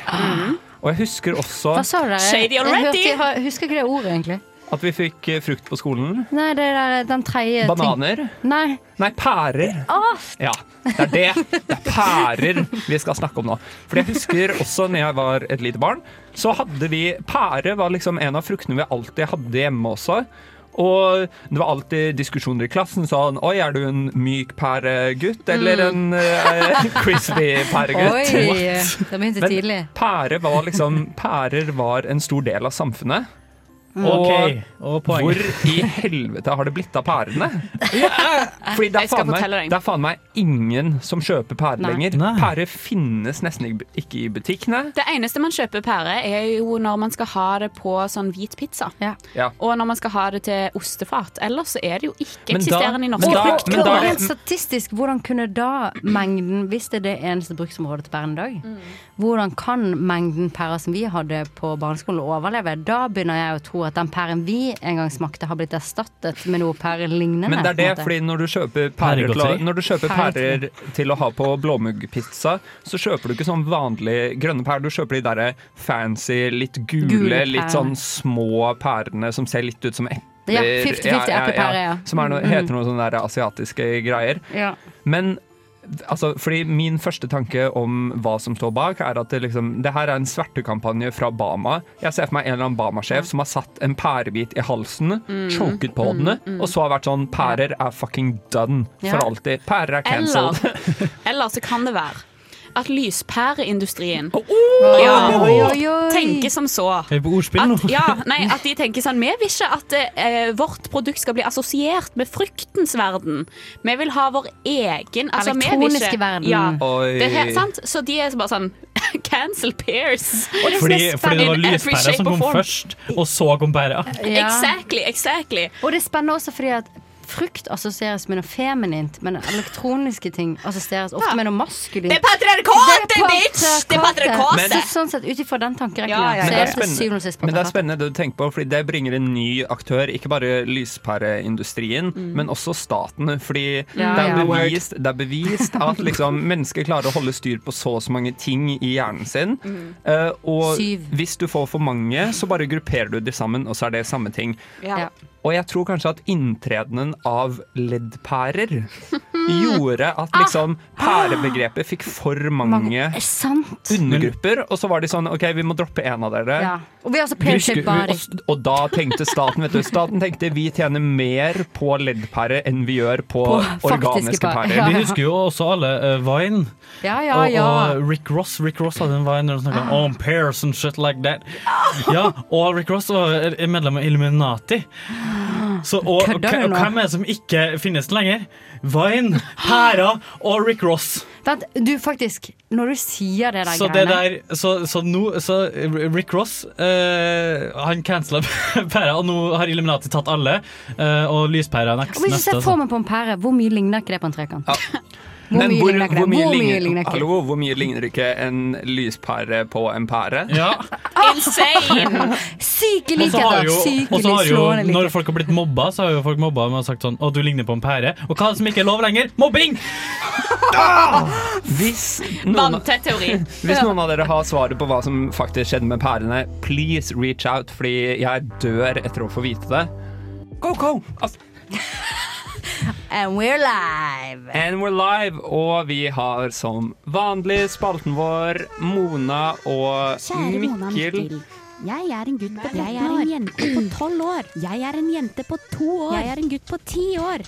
Og jeg husker også Hva sa du der? Shady Jeg, already. hørte, jeg har- husker ikke det ordet, egentlig. at vi fikk eh, frukt på skolen. Nei, det er den tredje ting. Bananer. Nei. Nei, pærer. Oh. Ja, det er det. Det er pærer vi skal snakke om nå. For jeg husker også når jeg var et lite barn, så hadde vi Pære var liksom en av fruktene vi alltid hadde hjemme også. Og det var alltid diskusjoner i klassen sånn Oi, er du en myk pæregutt eller en uh, crispy pæregutt? Oi, det begynte Men tidlig. pære var liksom Pærer var en stor del av samfunnet. Og og poeng. hvor i helvete har det blitt av pærene? Fordi det er, faen meg, det er faen meg ingen som kjøper pære Nei. lenger. Pære finnes nesten ikke- i butikkene. Det eneste man kjøper pære, er jo når man skal ha det på sånn hvit pizza. Ja. Ja. Og når man skal ha det til ostefat. Ellers så er det jo ikke Men eksisterende i men norske da- frukt. men da Rent det- statistisk, hvordan kunne da mengden, hvis det er det eneste bruksområdet til pæren i dag, Mm. hvordan kan mengden pærer som vi hadde på barneskolen overleve? Da begynner jeg å tro at den pæren vi en gang smakte, har blitt erstattet med noe pærelignende. Men det er det, fordi når du kjøper pærer til å, når du kjøper pærer til å ha på blåmuggpizza, så kjøper du ikke sånn vanlig grønne pærer. Du kjøper de derre fancy, litt gule, Gule litt sånn små pærene som ser litt ut som epler. Ja, 50-50 eplepære, ja. Som er noe, Mm. heter noe sånne der asiatiske greier. Ja. Men altså, fordi min første tanke om hva som står bak, er at det, liksom, det her er en svertekampanje fra Bama. Jeg ser for meg en eller annen Bama-sjef som har satt en pærebit i halsen, Mm. choket på den, og så har vært sånn Pærer er fucking done for alltid. Pærer er cancelled. Eller, eller så kan det være at lyspæreindustrien ja, oi, oi, oi. tenker som så. Er vi på ordspill nå? At, ja, nei, at de tenker sånn Vi vil ikke at eh, vårt produkt skal bli assosiert med fruktens verden. Vi vil ha vår egen altså, vi Elektroniske ikke- verden. Ja, det er sant. Så de er bare sånn Cancel pears. Fordi, fordi det var shape som kom form. først, og så kom pæra. Ja. Exactly, exactly. Og det er spennende også fordi at frukt assosieres med noe feminint, men elektroniske ting assosieres ofte med noe maskulint. Det er patriarkatet, bitch! Det er patriarkatet. Så sånn sett, ut ifra den tankerekken, Ja, ja, så er det til syvende og sist Men det er spennende det du tenker på, fordi det bringer en ny aktør. Ikke bare lyspæreindustrien, men også staten. Fordi Mm. Ja, det, er ja. bevist, det er bevist at liksom, mennesker klarer å holde styr på så og så mange ting i hjernen sin. Eh, og Syv. hvis du får for mange, så bare grupperer du de sammen, og så er det samme ting. Ja. Og jeg tror kanskje at inntredenen av leddpærer gjorde at liksom pærebegrepet fikk for mange Er undergrupper. Og så var de sånn OK, vi må droppe en av dere. Ja. Og body. og, og da tenkte staten vet du, Staten tenkte vi tjener mer på leddpærer enn vi gjør på, På organiske pærer. pærer. Vi husker jo også alle uh, Vine. Ja, ja, og, ja. og Rick Ross Rick Ross hadde en Vine der han snakket om pairs pears and shit like that. Ja, og Rick Ross var medlem av Illuminati. Så, og, og, og, og hvem er det som ikke finnes lenger? Vine, pæra og Rick Ross. Vent, du faktisk, når du sier det der Så, det der, så, så, nå, så Rick Ross eh, Han cancela pæra, og nå har Illuminati tatt alle. eh, og lyspæra er neste. Hvis du ser altså. for meg på en pære, hvor mye ligner ikke det på en trekant? Hvor Men mye hvor, ligner hvor, mye Hvor mye ligner, ligner ikke? hallo, hvor mye ligner ikke en lyspære på en pære? Ja. Insane! Syke likheter! og så Sykelig har jo slående når folk har blitt mobba, så har jo folk mobba med og sagt sånn Å, du ligner på en pære. Og hva er det som ikke er lov lenger? Mobbing! Hvis noen, hvis noen av dere har svaret på hva som faktisk skjedde med pærene, please reach out, fordi jeg dør etter å få vite det. Go, go! Altså, And we're live! And we're live, og vi har som vanlig spalten vår Mona og Kjære Mona Mikkel. Mikkel. Jeg er en gutt på 13 år. Jeg er en jente på tolv år. Jeg er en jente på 2 år. Jeg er en gutt på 10 år.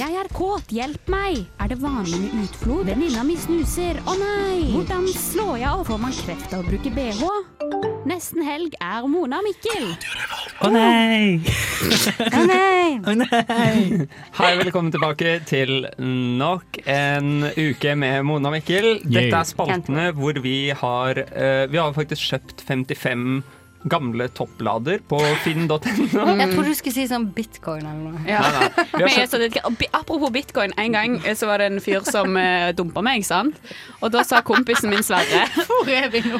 Jeg er kåt, hjelp meg! Er det vanlig med utflod? Venninna mi snuser, å nei! Hvordan slår jeg av? Får man kreft av å bruke bh? Nesten helg er Mona Mikkel. Å nei! Å nei! Oh, nei! Hei, velkommen tilbake til nok en uke med Mona og Mikkel. Dette er spaltene hvor vi har eh, Vi har faktisk kjøpt 55 gamle topplader på finn.no. Jeg trodde du skulle si sånn bitcoin eller noe. Ja. Nei, nei. Vi Men jeg, så det, apropos bitcoin, en gang eh, så var det en fyr som uh, dumpa meg, sant? Og da sa kompisen min Sverre Hvor er vi nå?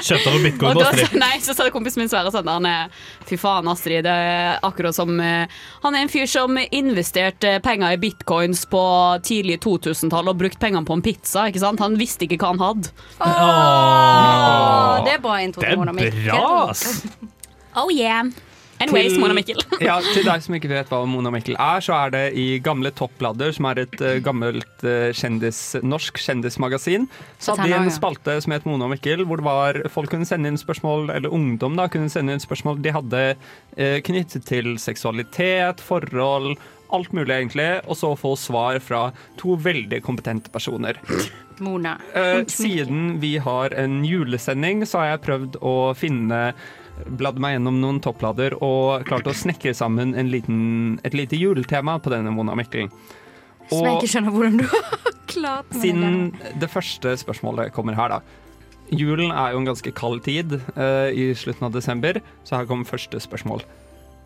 Kjøpt over bitcoin Og da, Astrid. nei, så sa kompisen min Sverre sånn han er, Fy faen, Astrid. Det er akkurat som uh, Han er en fyr som investerte penger i bitcoins på tidlig 2000-tall og brukt pengene på en pizza. ikke sant? Han visste ikke hva han hadde. Åh, det er bra intro Det er bra, ass! Oh yeah. Anyways, Til- Mona Mikkel. ja, til deg som ikke vet hva Mona Mikkel er, så er det i Gamle toppladder, som er et uh, gammelt uh, kjendis, norsk kjendismagasin, så hadde de en spalte som het Mona og Mikkel, hvor var, folk kunne sende inn spørsmål, eller ungdom da, kunne sende inn spørsmål de hadde uh, knyttet til seksualitet, forhold, alt mulig egentlig, og så få svar fra to veldig kompetente personer. Mona. Siden vi har en julesending, så har jeg prøvd å finne Bladd meg gjennom noen topplader og klart å snekre sammen en liten, et lite juletema på denne Mona Mikkel. Som jeg ikke skjønner hvordan du har klart med siden det første spørsmålet kommer her, da. Julen er jo en ganske kald tid uh, i slutten av desember, så her kommer første spørsmål.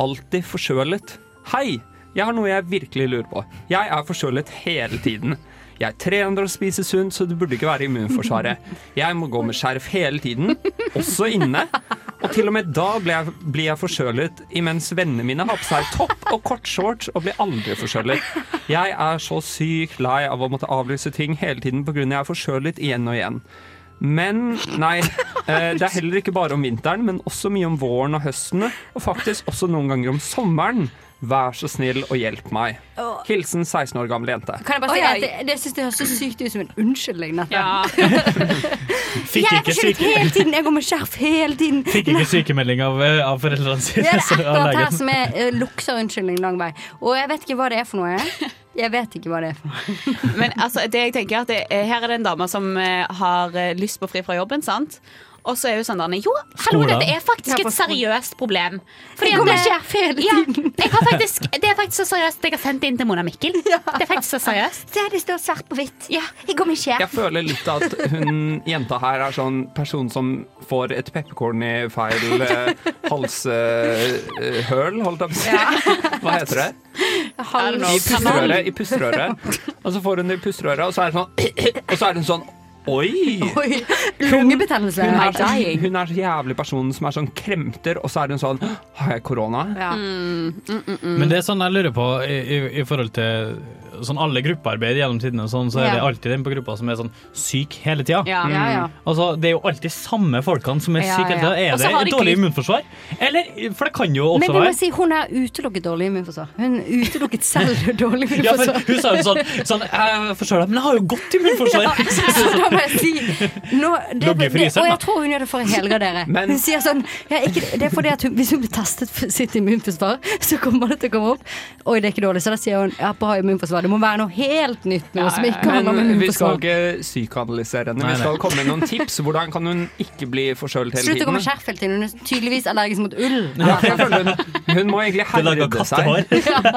Alltid forkjølet. Hei! Jeg har noe jeg virkelig lurer på. Jeg er forkjølet hele tiden. Jeg trener og spiser sunt, så det burde ikke være immunforsvaret. Jeg må gå med skjerf hele tiden, også inne. Og til og med da blir jeg, blir jeg forkjølet, imens vennene mine har på seg topp og kortshorts og blir aldri forkjølet. Jeg er så sykt lei av å måtte avlyse ting hele tiden pga. jeg er forkjølet igjen og igjen. Men nei, eh, det er heller ikke bare om vinteren, men også mye om våren og høsten, og faktisk også noen ganger om sommeren. Vær så snill og hjelp meg. Hilsen 16 år gammel jente. Kan jeg bare si ja. at det, det synes jeg høres så sykt ut som en unnskyldning. Dette. Ja. Fikk Jeg er ikke, forkjølet syke, hele tiden, jeg går med skjerf hele tiden. fikk ikke sykemelding av, eh, av foreldrene Det er så- av akkurat her legen. som er uh, lukter unnskyldning lang vei. Og jeg vet ikke hva det er for noe. Jeg vet ikke hva det er for Men altså, det jeg tenker er at det, er- her er det en dame som eh, har eh, lyst på fri fra jobben, sant? Og så er jo sånn Jo, hallo, dette er faktisk et seriøst problem. Jeg kommer ikke hele tiden. Ja, faktisk, det er faktisk så seriøst at jeg har sendt det inn til Mona Mikkel. Det er faktisk så seriøst. Se, det står svart på hvitt. Ja, jeg kommer ikke. Jeg føler litt at hun jenta her er sånn person som får et pepperkorn i feil eh, halshøl, holdt jeg på å si. Hva heter det? I pusterøret. I pusterøret. Og så får hun det i pusterøret, og så er det sånn Og så er hun sånn Oi! Lungebetennelse. Hun er, så, hun er så jævlig person som er sånn kremter, og så er hun sånn Har jeg korona? Men det er sånn jeg lurer på i, i, i forhold til sånn alle gruppearbeid gjennom tidene, sånn, så er det alltid den på gruppa som er sånn syk hele tida. Ja. Ja, ja. Altså, det er jo alltid samme folkene som er Ja, syke hele tida. Er det et de dårlig immunforsvar? Eller, for det kan jo også Men vi må være si, hun er utelukket dårlig immunforsvar. Hun utelukket selv dårlig immunforsvar. hun sa jo sånn, sånn Jeg forstår deg, men jeg har jo godt immunforsvar. Så da må jeg si nå, det, det, det, Og jeg tror hun gjør det for å helgardere. Hun sier sånn ja, ikke, Det er fordi at hun, Hvis hun blir testet for sitt immunforsvar, så kommer det til å komme opp Oi, det er ikke dårlig. Så da sier hun ja, bra immunforsvar. Det må være noe helt nytt. Noe som ikke handler om Men vi skal ikke psykoanalysere henne. Vi skal komme med noen tips. Hvordan kan hun ikke bli forkjølt hele Slutt å gå med skjerf hele tiden. Hun er tydeligvis allergisk mot ull. Ja, jeg føler hun, hun må egentlig herde seg.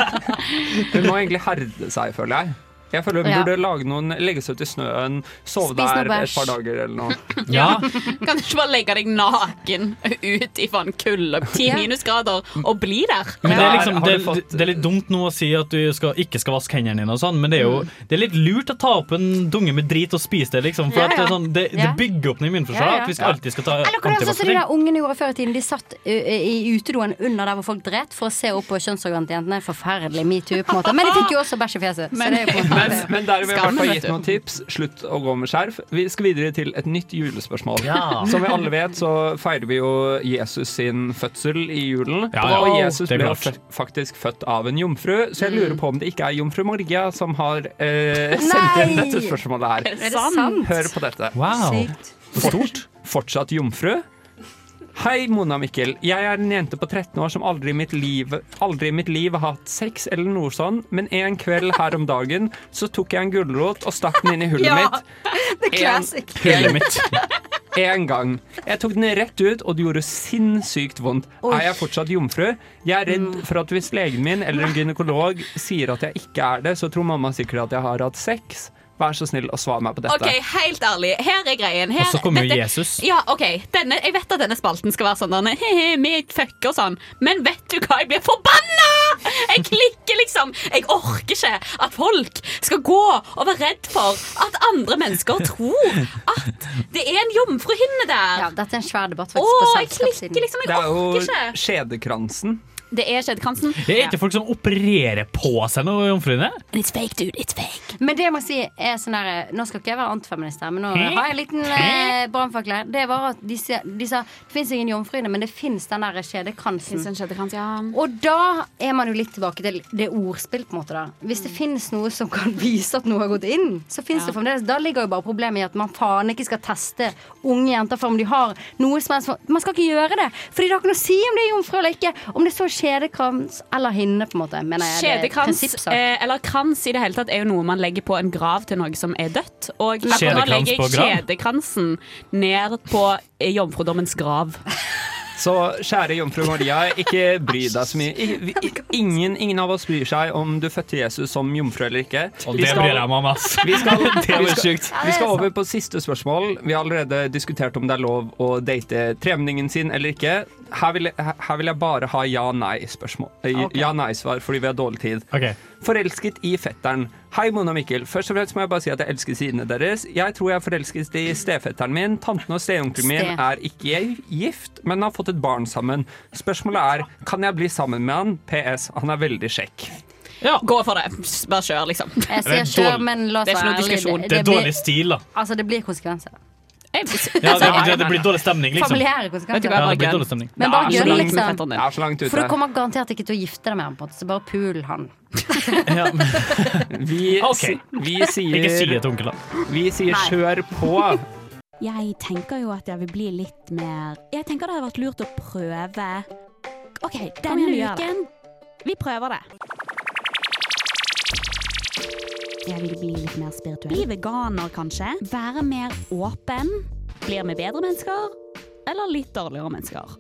Hun må egentlig herde seg, føler jeg. Jeg føler hun Ja. burde lage noen, legge seg ut i snøen, sove Spis der et par dager eller noe. Ja. Kan du ikke bare legge deg naken ut i faen kulde, ti minusgrader, og bli der? Men det er, liksom, det, det er litt dumt nå å si at du skal, ikke skal vaske hendene dine, og sånn, men det er jo Mm. det er litt lurt å ta opp en dunge med drit og spise det. Liksom, for Ja, at det, er sånn, det, det bygger opp noe immunforsvar. Ja, ja. At vi skal alltid skal ta Eller være sånn de der ungene gjorde før i tiden? De satt i utedoen under der hvor folk dret, for å se opp på kjønnsorganet til jentene. Forferdelig metoo, på en måte. Men de fikk jo også bæsj i fjeset. Så det er jo på en måte Men, men der har vi i hvert fall gitt noen tips. Slutt å gå med skjerf. Vi skal videre til et nytt julespørsmål. Ja. Som vi alle vet, så feirer vi jo Jesus sin fødsel i julen. Ja, ja. Og Jesus ble faktisk født av en jomfru, så jeg lurer på om det ikke er jomfru Maria som har eh, sendt inn dette spørsmålet her. Er det sant? Hør på dette. Wow. Sykt. Fort, fortsatt jomfru? Hei, Mona Mikkel. Jeg er en jente på 13 år som aldri i mitt liv, aldri i mitt liv har hatt sex eller noe sånn, men en kveld her om dagen så tok jeg en gulrot og stakk den inn i hullet Ja, mitt. det classic. Hullet mitt. En gang. Jeg tok den rett ut, og det gjorde sinnssykt vondt. Oi. Er jeg fortsatt jomfru? Jeg er redd for at hvis legen min eller en gynekolog sier at jeg ikke er det, så tror mamma sikkert at jeg har hatt sex. Vær så snill å svare meg på dette. Ok, helt ærlig, her er greien. Her, Og så kommer jo dette- Jesus. Ja, ok, denne, Jeg vet at denne spalten skal være sånn denne, he-he, vi fucker og sånn, men vet du hva? Jeg blir forbanna! Jeg klikker, liksom. Jeg orker ikke at folk skal gå og være redd for at andre mennesker tror at det er en jomfruhinne der. Ja, dette er en svær debatt faktisk Åh, på jeg selskapssiden. klikker liksom. Det er jo skjedekransen. Det er skjedekransen. Det er ikke folk som opererer på seg noe jomfruene? It's fake, dude. It's fake. Men det jeg må si er sånn der Nå skal ikke jeg være antifeminist her, men nå har jeg en liten eh, brannfakkel. her. Det var at de, sa- de sa det fins ingen jomfruene, men det fins den der skjedekransen. Ja. Og da er man jo litt tilbake til det ordspill, på en måte. da Hvis det finnes noe som kan vise at noe har gått inn, så fins Ja. det fremdeles Da ligger jo bare problemet i at man faen ikke skal teste unge jenter for om de har noe som helst Man skal ikke gjøre det, Fordi det har ikke noe å si om det er jomfru eller ikke. Om det står skjedekrans eller hinne, på en måte. Mener jeg. Det er eh, eller krans i det hele tatt, er jo noe man legger på en grav til noe som er dødt. Og akkurat nå legger jeg skjedekransen ned på eh, jomfrudommens grav. Så kjære jomfru Maria, ikke bry deg så mye. I- vi- Ingen, ingen av oss bryr seg om du fødte Jesus som jomfru eller ikke. Og det bryr jeg meg om, ass. Vi skal, vi, skal, vi skal, vi skal over på siste spørsmål. Vi har allerede diskutert om det er lov å date tremenningen sin eller ikke. Her vil, jeg- her vil jeg bare ha ja-nei-spørsmål. Eh, Ja-nei-svar, fordi vi har dårlig tid. Okay. Forelsket i fetteren. Hei, Mona Mikkel. Først og fremst må jeg bare si at jeg elsker sidene deres. Jeg tror jeg er forelsket i stefetteren min. Tanten og steonkelen min Ste. er ikke gift, men har fått et barn sammen. Spørsmålet er kan jeg bli sammen med han? PS. Han er veldig kjekk. Gå for det. Bare kjør, liksom. Jeg Det er sier kjør, men la oss være ærlige. Det er dårlig stil, da. Altså, det blir konsekvenser. Ja, det, det, det blir dårlig stemning, liksom. Familiære konsekvenser. Ja, det blir dårlig stemning. Men bare gønn, liksom. Ute. For du kommer garantert ikke til å gifte deg med ham, på en måte, så bare pul han. Ja, men, Vi, okay. vi, sier ikke si det til onkelen. vi sier Nei. kjør på. Jeg tenker jo at jeg vil bli litt mer Jeg tenker det hadde vært lurt å prøve OK, denne uken Vi prøver det. Jeg vil bli litt mer spirituell. Bli veganer, kanskje. Være mer åpen. Blir vi bedre mennesker, eller litt dårligere mennesker?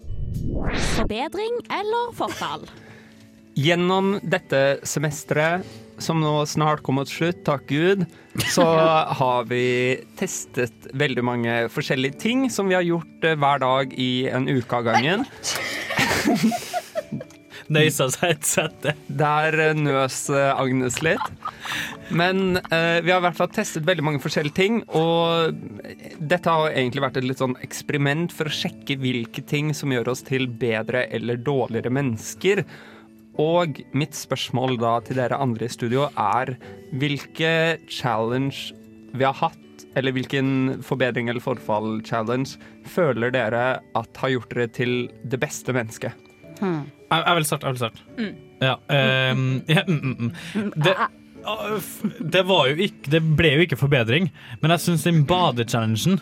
Forbedring eller forfall? Gjennom dette semesteret, som nå snart kommer til slutt, takk Gud, så har vi testet veldig mange forskjellige ting som vi har gjort eh, hver dag i en uke av gangen. Nøysa seg et sette. Der eh, nøs eh, Agnes litt. Men eh, vi har i hvert fall testet veldig mange forskjellige ting, og dette har egentlig vært et litt sånn eksperiment for å sjekke hvilke ting som gjør oss til bedre eller dårligere mennesker. Og mitt spørsmål da til dere andre i studio er hvilke challenge vi har hatt, eller hvilken forbedring eller forfall-challenge føler dere at har gjort dere til det beste mennesket? Hmm. Jeg, jeg vil starte. Jeg vil starte. Mm. Ja, Um, ja, mm, mm, mm. Det, ah, f- det var jo ikke Det ble jo ikke forbedring, men jeg syns den badechallengen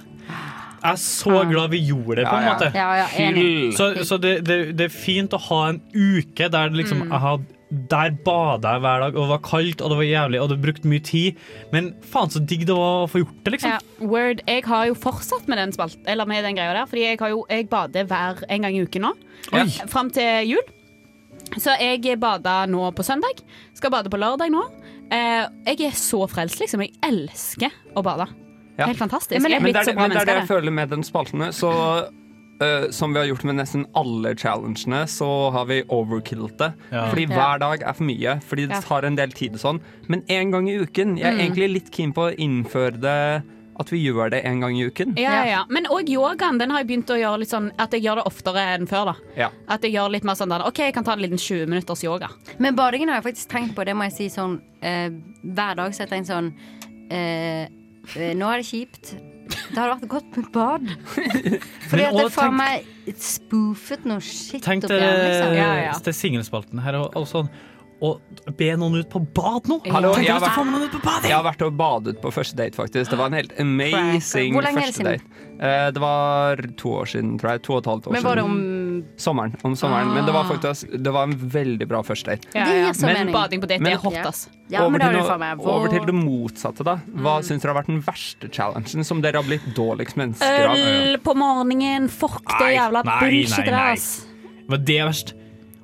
jeg er så glad vi gjorde det, på en Ja, ja. måte. Ja, ja, enig. Så, så det, det, det er fint å ha en uke der det liksom Mm. jeg hadde der bada jeg hver dag, og det var kaldt og det var jævlig, og det brukte mye tid. Men faen så digg det var å få gjort det, liksom. Ja, Word, jeg har jo fortsatt med den, spalt, eller med den greia der, fordi jeg, har jo, jeg bader hver en gang i uken nå. Oi. Fram til jul. Så jeg bada nå på søndag. Skal bade på lørdag nå. Eh, jeg er så frelst, liksom. Jeg elsker å bade. Ja. Helt fantastisk. Men, jeg er men, det, så er- bra men det er det jeg føler med den spalten. Så, Uh, som vi har gjort med nesten alle challengene, så har vi overkillet det. Ja. Fordi hver dag er for mye. Fordi det tar en del tid og sånn. Men én gang i uken. Jeg er Mm. egentlig litt keen på å innføre det at vi gjør det en gang i uken. Ja, ja, ja. Men òg yogaen den har jeg begynt å gjøre litt sånn at jeg gjør det oftere enn før. da Ja. At jeg gjør litt mer sånn der, OK, jeg kan ta en liten 20 minutters yoga. Men badingen har jeg faktisk tenkt på, det må jeg si sånn eh, hver dag. Så jeg tenker sånn eh, eh, Nå er det kjipt. Det hadde vært godt med bad. Fordi Men at det får faen meg spoofet noe shit Tenk opp til, ja, ja. til singelspalten her og, og sånn. Og be noen ut på bad nå! Hallo, Tenk jeg har, vært, ut på bad, jeg har vært og badet på første date, faktisk. Det var en helt amazing Hvor lenge er det første date. Uh, det var to år siden, tror jeg. To og et halvt år Men var det om Sommeren. Om sommeren. Men det var Ah. faktisk det var en veldig bra første date. Ja, ja. Men mening. bading på date Men- er hot, ass. Ja, over, til det noe- meg over til det motsatte, da. Hva syns dere har vært den verste challengen som dere har blitt dårligst mennesker av? Øl på morgenen, fuck det jævla bullshit nei, Det Var det verst?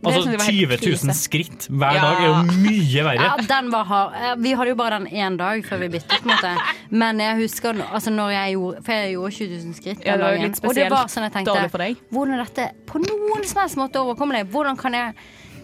Altså, synes jeg var helt 20 000 krise. skritt hver Ja. dag er jo mye verre. Ja, den var hard. Eh, Vi hadde jo bare den én dag før vi byttet. på en måte Men jeg husker altså når jeg gjorde For jeg gjorde 20 000 skritt Ja, den det var jo dagen. Og det var sånn jeg tenkte. Hvordan er dette på noen som helst måte overkommelig? Hvordan kan jeg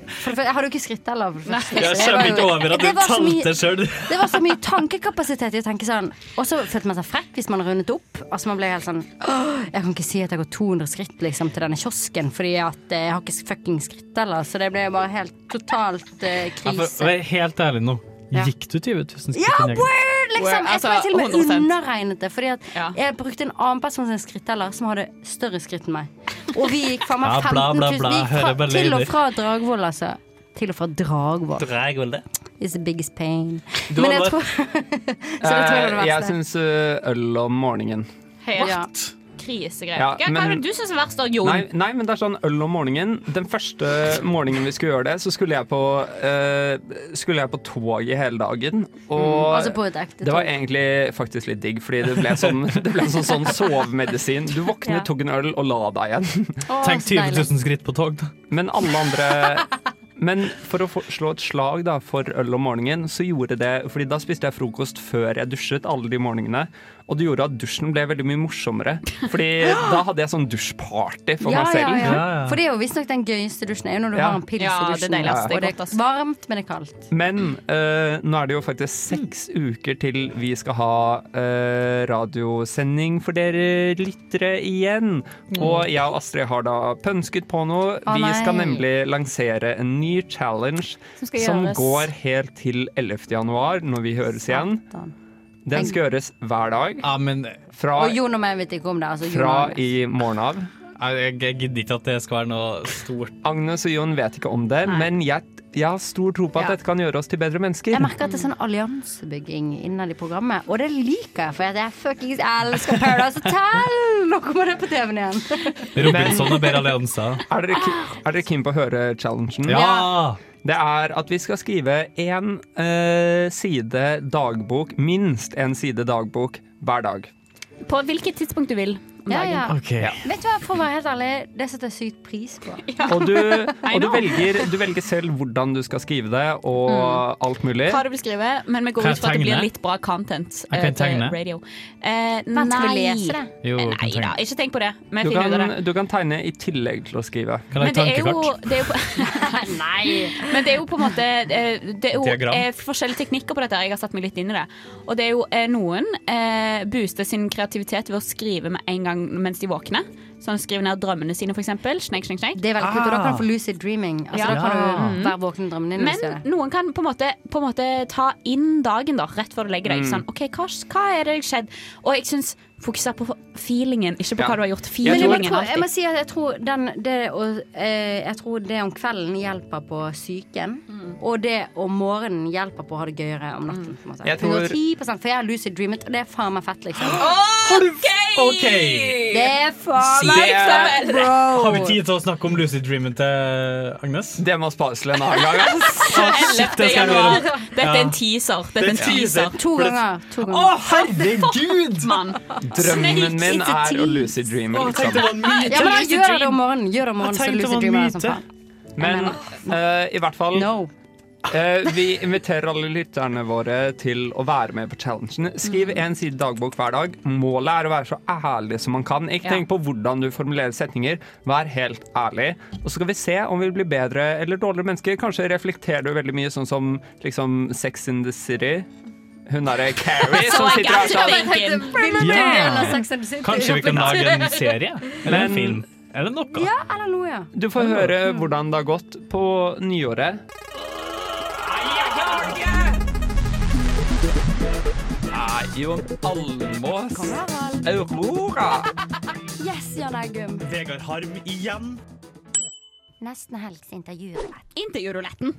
for Jeg hadde jo ikke skritteller. Jeg skjønner ikke over at du talte sjøl. Det var så mye tankekapasitet i å tenke sånn. Og så følte man seg frekk hvis man rundet opp. Altså man ble helt sånn Jeg kan ikke si at jeg går 200 skritt liksom, til denne kiosken, fordi at eh, jeg har ikke fucking skrittteller. Så det ble bare helt totalt uh, krise. Vær helt ærlig nå. Ja. Gikk du 20 000 skritt? Ja, word! Liksom. Jeg tror jeg altså, til og med underregnet det. Fordi at jeg brukte en annen person sin skritteller som hadde større skritt enn meg. Og vi gikk faen meg Ja, 15 bla, 000. bla, bla, Vi gikk hører fra, bare til og lyder. fra Dragvoll, altså. Til og fra Dragvoll. Dreg vel det? It's the biggest pain. Du Men jeg tror Så det tror jeg var det Eh, jeg verste. syns øh, øl om morgenen. Helt Ja. Krisegreier. Ja, Hva hva er det du syns er verst, da, Jon? Nei, nei, men det er sånn øl om morgenen. Den første morgenen vi skulle gjøre det, så skulle jeg på, uh, skulle jeg på tog i hele dagen. Og Altså på et ekte det var egentlig faktisk litt digg, fordi det ble sånn, det ble sånn, sånn sovemedisin. Du våknet, Ja. tok en øl og la deg igjen. Tenk 20 000 skritt på tog, da. Men alle andre Men for å få, slå et slag da, for øl om morgenen, så gjorde det Fordi da spiste jeg frokost før jeg dusjet alle de morgenene. Og det gjorde at dusjen ble veldig mye morsommere. Fordi da hadde jeg sånn dusjparty for ja, meg selv. Ja, ja. For det er jo visstnok den gøyeste dusjen. er jo når du Ja. har en pils i dusjen. Det er og det er varmt, men det er kaldt. Men uh, nå er det jo faktisk seks uker til vi skal ha uh, radiosending for dere lyttere igjen. Og jeg og Astrid har da pønsket på noe. Å, vi skal nemlig lansere en ny challenge Som som går helt til 11. januar, når vi høres igjen. Satan. Den skal gjøres hver dag. Ja, men Fra, Og Jon og meg vet ikke om det. Altså, fra i morgen av. jeg, jeg gidder ikke at det skal være noe stort. Agnes og Jon vet ikke om det, men jeg, jeg har stor tro på at Ja. dette kan gjøre oss til bedre mennesker. Jeg merker at det er sånn alliansebygging innad i programmet, og det liker jeg, for jeg fuckings elsker Paradise Hotel! Nå kommer det på TV-en igjen. Robinson og bedre allianser. Er dere, er dere keen på å høre challengen? Ja! Det er at vi skal skrive én eh, side dagbok, minst én side dagbok hver dag. På hvilket tidspunkt du vil. Om Ja, dagen. ja. Ja. Vet du hva, for å være helt ærlig, det setter jeg sykt pris på. Og, du, og du, velger, du velger selv hvordan du skal skrive det, og Mm. alt mulig. Hva du vil skrive, men vi går ut jeg fra at det blir litt bra content. Jeg kan eh, tegne. radio. Eh, nei. Skal nei. lese det. Jo, Eh, nei da, ikke tenk på det. Vi Du kan, det. du kan tegne i tillegg til å skrive. Kan det er jo, det er jo på, Nei! Men det er jo på en måte eh, Det er jo Diagram. forskjellige teknikker på dette. Jeg har satt meg litt inn i det. Og det er jo noen eh, booster sin kreativitet ved å skrive med en gang mens de våkner. Så han skriver ned drømmene sine, eksempel. snake, snek, snek. Det er veldig kult, og da kan du få lucid dreaming. Altså, Ja. Da kan du være våken i drømmene dine. Men noen kan på en, måte, på en måte ta inn dagen da, rett før du legger deg. Mm. Sånn, ok, hva, hva er det som skjedd? Og jeg syns fokuser på feelingen, ikke på Ja. hva du har gjort. Men jeg, jeg må si at jeg tror, den, det, og, eh, jeg tror det om kvelden hjelper på psyken. Og det om morgenen hjelper på å ha det gøyere om natten. på en måte. Jeg tror- 110 For jeg har lucid dreamet, og det er faen meg fett, liksom. Har okay! OK! Det er faen meg fett, bro! Har vi tid til å snakke om lucid dreamen til Agnes? Det må spares til en annen gang. shit, det skal Dette er en teaser. Dette er er en teaser. To ganger. To ganger. Å, herregud! Mann. Drømmen min er å lucid dreame. Liksom. Ja, men da gjør det om morgenen. Gjør det om morgenen, så lucid dreamer jeg som faen. Men uh, i hvert fall eh, Vi inviterer alle lytterne våre til å være med på challengen. Skriv én side dagbok hver dag. Målet er å være så ærlig som man kan. Ikke Ja. tenk på hvordan du formulerer setninger. Vær helt ærlig. Og så skal vi se om vi blir bedre eller dårligere mennesker. Kanskje reflekterer du veldig mye, sånn som liksom Sex in the City. Hun derre Carrie som sitter her sånn. Ja. Kanskje vi kan lage en serie? Eller en film? Eller noe? Ja, eller noe, ja. Du får høre hvordan det har gått på nyåret. Nei, Jon Almås. Aurora. Yes, Jan Eggum. Vegard Harm igjen. Nesten helgs intervjurulett. Intervjuruletten.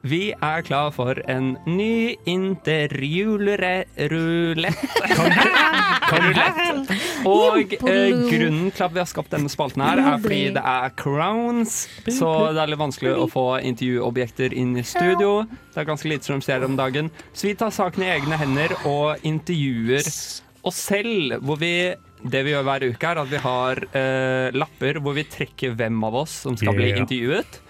Vi er klar for en ny intervjurulett. Og eh, grunnen til at vi har skapt denne spalten her, er fordi det er crowns. Så det er litt vanskelig å få intervjuobjekter inn i studio. Det er ganske lite som skjer om dagen. Så vi tar saken i egne hender og intervjuer oss selv. Hvor vi det vi gjør hver uke, er at vi har eh, lapper hvor vi trekker hvem av oss som skal bli Yeah. intervjuet.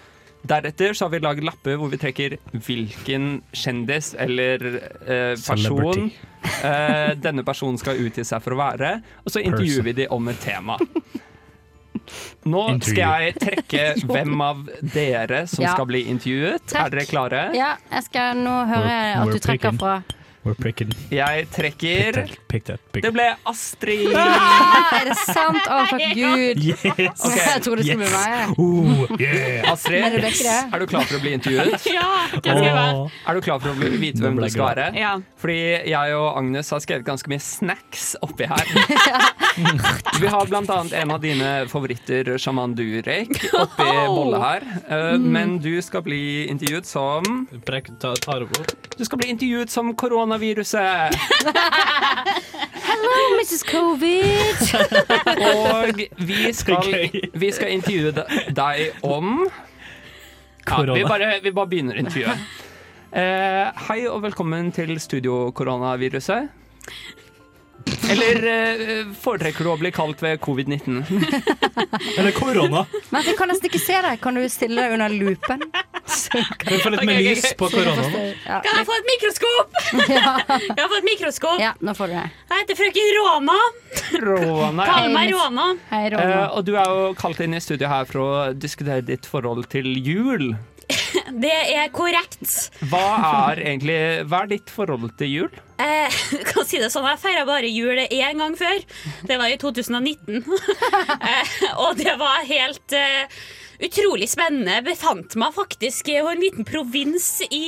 Deretter så har vi lagd lapper hvor vi trekker hvilken kjendis eller eh, person eh, denne personen skal utgi seg for å være, og så intervjuer vi dem om et tema. Nå skal jeg trekke hvem av dere som Ja. skal bli intervjuet. Trekk. Er dere klare? Ja, jeg skal nå høre at du trekker fra. Jeg trekker Pick that, pick Det ble Astrid! ah, Er det sant? Å, takk Gud. Yes! Okay. Jeg trodde det skulle bli meg. Oh, yeah. Astrid, det. er du klar for å bli intervjuet? Ja, hva skal jeg være? Er du klar for å bli, vite hvem du skal være? Ja. Fordi jeg og Agnes har skrevet ganske mye snacks oppi her. Vi har blant annet en av dine favoritter, sjaman Durek, oppi bolle her. Eh, Men du skal bli intervjuet som. Du skal bli intervjuet som koronaviruset. Hello, Mrs. Covid. Og vi skal, vi skal intervjue deg om ja, vi, bare, vi bare begynner intervjuet. Eh, hei og velkommen til Studio Koronaviruset. Eller eh, foretrekker du å bli kalt ved covid-19? Eller korona. Men jeg kan nesten ikke se deg. Kan du stille deg under lupen? Kan du få litt mer lys på koronaen? Ja, Kan jeg få et mikroskop? Jeg få et mikroskop? ja, nå får du det. Jeg heter frøken Råna. Råna. Kall meg Råna. Hei, Eh, Ronny. og du er jo kalt inn i studio her for å diskutere ditt forhold til jul. Det er korrekt. Hva er egentlig Hva er ditt forhold til jul? Eh, jeg kan si det sånn, jeg feira bare jul én gang før. Det var i 2019. eh, og det var helt eh, utrolig spennende. Jeg befant meg faktisk i en liten provins i,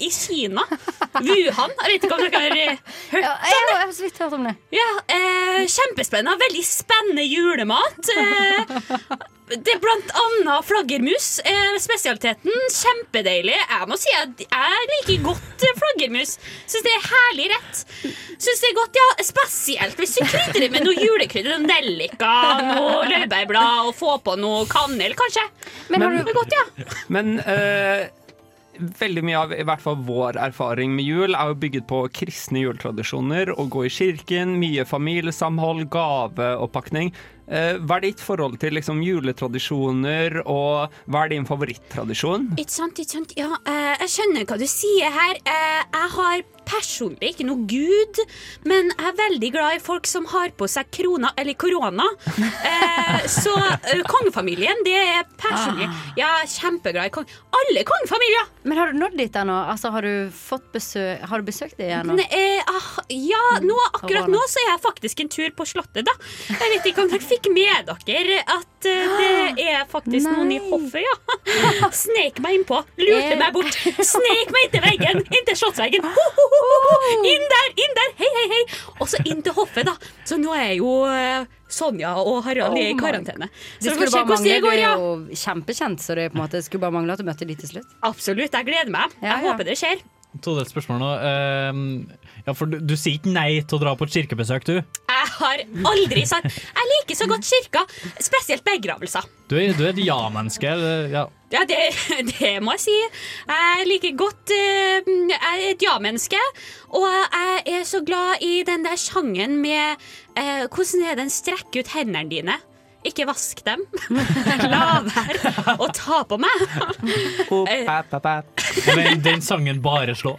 i Kina. Wuhan. Jeg vet ikke om dere har eh, hørt Ja, jeg har jeg har så vidt hørt om det. Ja, eh, kjempespennende. Veldig spennende julemat. Eh, det er blant annet flaggermus. Eh, spesialiteten. Kjempedeilig. Jeg må si at jeg liker godt eh, flaggermus. Syns det er herlig rett. Syns det er godt, ja. Spesielt hvis du krydrer med noe julekrydder. Noe Nellika, noe laurbærblad og få på noe kanel, kanskje. Men har Det er godt, ja. Men eh, veldig mye av i hvert fall vår erfaring med jul er jo bygget på kristne juletradisjoner. Å gå i kirken, mye familiesamhold, gaveoppakning. Eh, Hva er ditt forhold til liksom, juletradisjoner, og hva er din favorittradisjon? Ikke sant, ikke sant. Ja, eh, jeg skjønner hva du sier her. Eh, jeg har personlig ikke noe gud, men jeg er veldig glad i folk som har på seg krona, eller korona. Eh, så eh, kongefamilien, det er personlig. Jeg er kjempeglad i kong... Alle kongefamilier! Men har du nådd dit ennå? Altså, har du besøk Har du besøkt det igjen? nå? Ne, eh, ah, ja, nå, akkurat nå så er jeg faktisk en tur på Slottet, da. Jeg vet ikke om dere fikk med dere at eh, det er faktisk noen i hoffet, ja. Snek meg innpå, lurte meg bort. Snek meg inntil veggen, inntil slottsveggen. Ho, ho, ho. Inn der, inn der, hei, hei, hei. Og så inn til hoffet, da. Så nå er jo eh, Sonja og Harald i Oh i karantene. Så vi skulle får se bare hvordan det mangle. Du er jo kjempekjent, så det på en måte skulle bare mangle at du møtte de til slutt. Absolutt, jeg gleder meg. Ja, Jeg ja. håper det skjer. Todelt spørsmål nå. Eh, ja, for du, du sier ikke nei til å dra på et kirkebesøk, du? Jeg har aldri sagt Jeg liker så godt kirka, spesielt begravelser. Du er, du er et ja-menneske. Ja. Ja, det, det må jeg si. Jeg liker godt eh, Jeg er et ja-menneske. Og jeg er så glad i den der sangen med eh, Hvordan er den strekker ut hendene dine'? Ikke vask dem. La være å ta på meg. Eh, Men den sangen bare slå.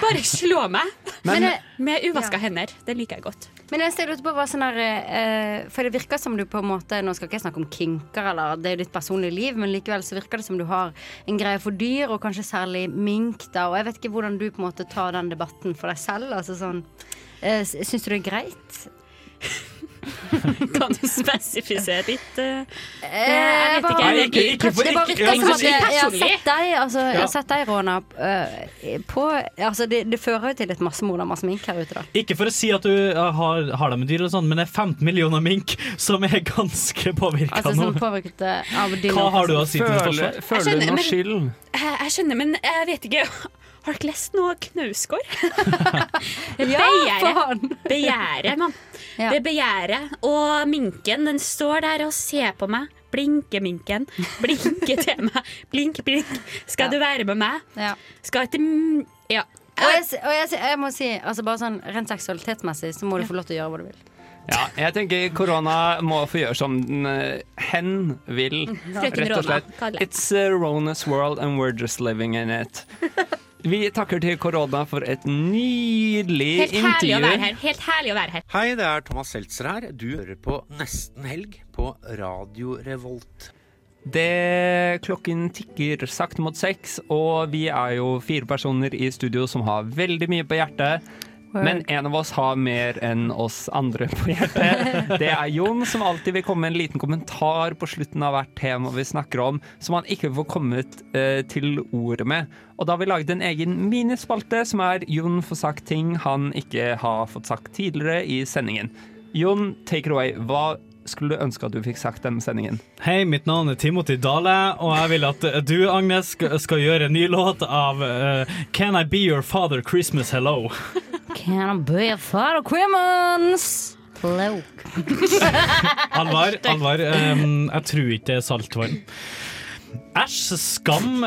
Bare slå meg. Men, eh, med uvaska hender. Det liker jeg godt. Men jeg ser på hva sånn der eh, For det virker som du på en måte Nå skal ikke jeg snakke om kinker, eller det er jo ditt personlige liv, men likevel så virker det som du har en greie for dyr, og kanskje særlig mink, da. Og jeg vet ikke hvordan du på en måte tar den debatten for deg selv. Altså sånn Syns du det er greit? Kan du spesifisere litt? Uh, Eh, jeg vet ikke. Nei, ikke- ikke for- ikke, ikke, ikke- at jeg, jeg har sett deg, altså, jeg har sett deg Rona, uh, på Altså, det, det fører jo til et massemord av masse mink her ute, da. Ikke for å si at du har, har det med dyr, og sånn, men det er 15 millioner mink som er ganske påvirka Altså, nå. påvirket uh, av Hva har du å si til det Føler, forsvar? føler du noe skyld? Jeg, jeg skjønner, men jeg vet ikke Har dere lest noe Knausgård? Ja, faen! Begjæret, mann. Ja. ved begjæret. Og minken, den står der og ser på meg. Blinke, minken. Blinke til meg. Blink, blink. Skal du være med meg? Ja. Skal ikke Ja. Og, jeg, og jeg, jeg må si, altså bare sånn rent seksualitetsmessig, så må du få lov til å gjøre hva du vil. Ja, jeg tenker korona må få gjøre som den, eh, hen vil, rett og slett. It's a Rona's world and we're just living in it. Vi takker til korona for et nydelig Helt herlig å være intervju. her. Helt herlig å være her. Hei, det er Thomas Seltzer her. Du hører på Nesten Helg på Radio Revolt. Det klokken tikker sakte mot seks, og vi er jo fire personer i studio som har veldig mye på hjertet. Men en av oss har mer enn oss andre på hjertet. Det er Jon, som alltid vil komme med en liten kommentar på slutten av hvert tema vi snakker om, som han ikke får kommet uh, til ordet med. Og da har vi laget en egen minispalte som er Jon får sagt ting han ikke har fått sagt tidligere i sendingen. Jon, take it away. Hva skulle du ønske at du fikk sagt denne sendingen? Hei, mitt navn er Timothy Dale, og jeg vil at eh, du, Agnes, skal, skal gjøre en ny låt av uh, Can I Be Your Father Christmas Hello? Can I be Your father Christmas? Hello. Alvar, alvar. um, jeg tror ikke det er saltvann. Æsj, skam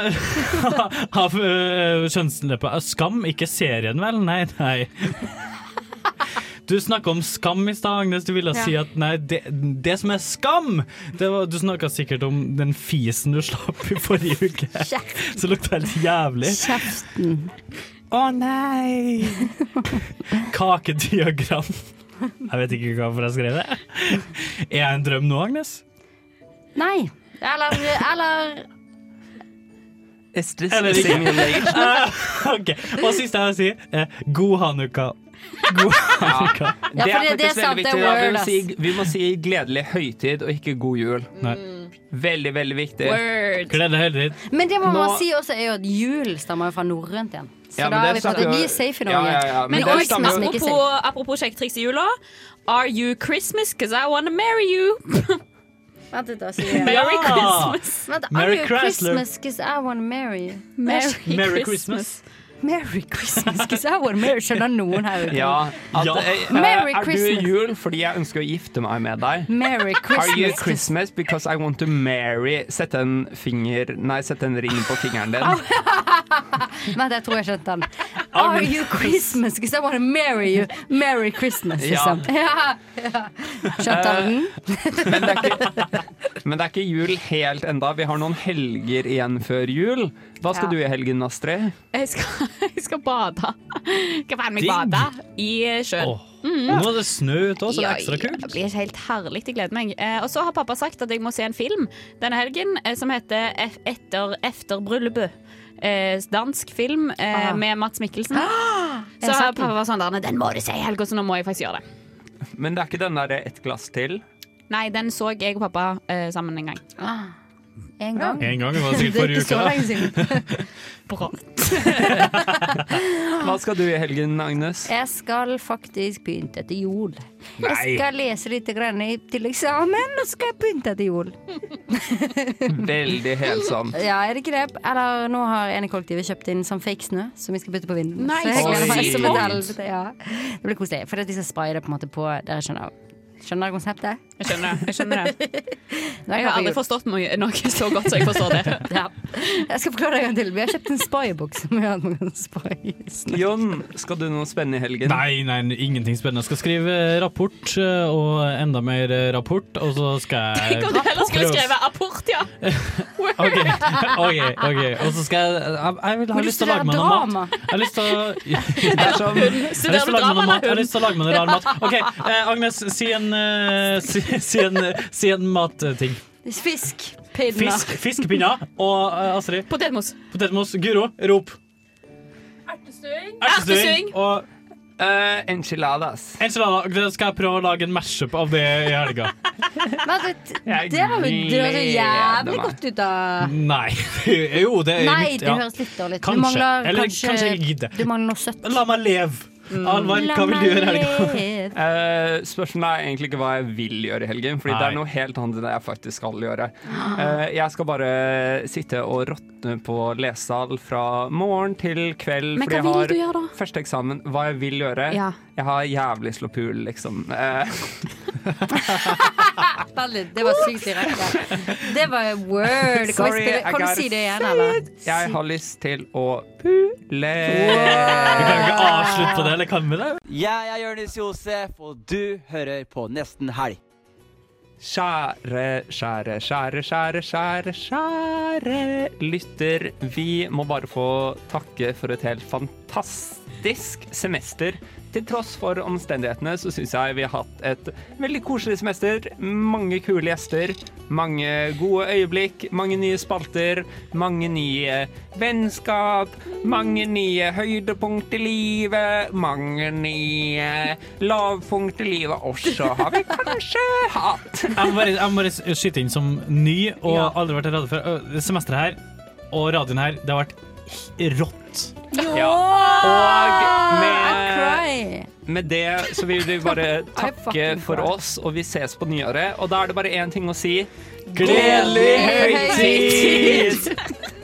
av uh, kjønnsleppa. Skam, ikke serien vel? Nei, nei. Du snakka om skam i stad, Agnes. Du ville Ja. si at nei, det, det som er skam det var, Du snakka sikkert om den fisen du slapp i forrige uke. Så lukta helt jævlig. Kjeften. Å nei! Kakediagram. Jeg vet ikke hvorfor jeg skrev det. Er jeg en drøm nå, Agnes? Nei. Eller, eller Is this Eller ikke. simulation? Ah, ok. Og siste jeg vil si, er god hanukka. God hanukka. Ja, for det- det er sant, veldig det er viktig. Vi word, må, ass. si, vi må si gledelig høytid og ikke god jul. Nei. Veldig, veldig viktig. Word. Gledelig høytid. Men det må man Nå- si også er jo at jul stammer jo fra norrønt igjen. Så Ja, da er vi på jo- Vi er safe i Norge. ja, ja, men Men stammer jo- apropos, apropos kjekktriks i jula. Are you Christmas? Because I wanna marry you. Vent litt, da. sier jeg. Merry Ja. Christmas. Merry you Christmas because I wanna marry you? Merry, Merry Christmas. Christmas. Merry Christmas, I want Merry Skjønner noen her ute? Ja, at, Ja. eh, eh, Merry er du i jul fordi jeg ønsker å gifte meg med deg? Merry Are you Christmas. Christmas because I want to marry Sette en finger Nei, sette en ring på fingeren din. Vent, jeg tror jeg skjønte den. Are you Christmas? Because I want to marry you. Merry Christmas, liksom. Ja. ja. Skjønte du den? Men det, er ikke, men det er ikke jul helt enda. Vi har noen helger igjen før jul. Hva skal Ja. du i helgen, Astrid? Jeg skal, jeg skal bade. Skal være med og bade i sjøen. Åh, Nå er det snø ute også, det er ekstra kult. Det blir helt herlig. Jeg gleder meg. Eh, og så har pappa sagt at jeg må se en film denne helgen eh, som heter F- Etter, Efter bryllupet. Eh, dansk film eh, Ah. med Mats Mikkelsen. Ah, Så har pappa var sånn der, den må du se i helga, så nå må jeg faktisk gjøre det. Men det er ikke den der ett glass til? Nei, den så jeg og pappa eh, sammen en gang. En gang. En gang, det var sikkert Det er forrige ikke så uke. lenge siden. Bra. Hva skal du i helgen, Agnes? Jeg skal faktisk pynte til jul. Jeg skal lese litt til eksamen, og så skal jeg pynte til jul. Veldig helsomt. Ja, er det ikke det? Eller nå har en i kollektivet kjøpt inn sånn fake snø som vi skal putte på vinden. Nice. Så jeg Oi. som et. Ja. Det blir koselig. For at vi skal spraye det på en måte på Dere skjønner Skjønner konseptet? Jeg skjønner, det. jeg skjønner det. Nå Jeg har aldri forstått noe, noe så godt som jeg forstår det. ja. Jeg skal forklare det en gang til. Vi har kjøpt en snø. Jon, skal du noe spennende i helgen? Nei, nei, ingenting spennende. Jeg skal skrive rapport, eh, og enda mer eh, rapport, og så skal jeg Tenk om du heller skulle prøve å- skrevet apport, ja! OK, ok, ok Og så skal jeg Jeg, jeg vil ha lyst til å lage meg noe mat. Jeg har lyst til å Det som Jeg har lyst til å lage meg noe mat. Jeg har lyst til å lage meg noe rar mat. OK, eh, Agnes, si en, uh, si, si en, si en matting. Fisk. Pinner. Fisk, fiskepinner. Og eh, Astrid? Potetmos. Potetmos. Guro, rop. Ertestuing. Ertestuing. Og Eh, enchiladas. enchilada. Da skal jeg prøve å lage en mashup av det i helga. Men det, Jeg det har jo det høres jo gleder jævlig meg. godt ut, av Nei. Jo, det er Nei, mitt det ja. høres litt dårlig ut. Du Kanskje. mangler Eller kanskje, kanskje jeg gidder. Du mangler noe søtt. La meg leve. Alvar, hva vil du gjøre i helga? leve. Eh, spørsmålet er egentlig ikke hva jeg vil gjøre i helgen, Fordi det er noe helt annet enn det jeg faktisk skal gjøre. Uh, jeg skal bare sitte og råtne på lesesal fra morgen til kveld. Men fordi hva vil jeg du gjøre, da? første eksamen. Hva jeg vil gjøre? Ja. Jeg har jævlig slåpul liksom. Eh, Veldig, det var sykt direkte. Det var word. Kan, Sorry, vi kan du si det igjen, eller? jeg har lyst til å pule. Vi kan ikke avslutte på det, eller kan vi det? Jeg er Jonis Josef, og du hører på Nesten Helg. Kjære, kjære, kjære, kjære, kjære, kjære lytter. Vi må bare få takke for et helt fantastisk semester. Til tross for omstendighetene så syns jeg vi har hatt et veldig koselig semester. Mange kule gjester, mange gode øyeblikk, mange nye spalter, mange nye vennskap, mange nye høydepunkt i livet, mange nye lavpunkt i livet også har vi kanskje hatt. Jeg må bare, jeg må bare skyte inn som ny og aldri vært i radio før. Øh, semesteret her og radioen her, det har vært rått. Ja. Og med, med det så vil vi bare takke for oss, og vi ses på nyåret. Og da er det bare én ting å si. Gledelig høytid!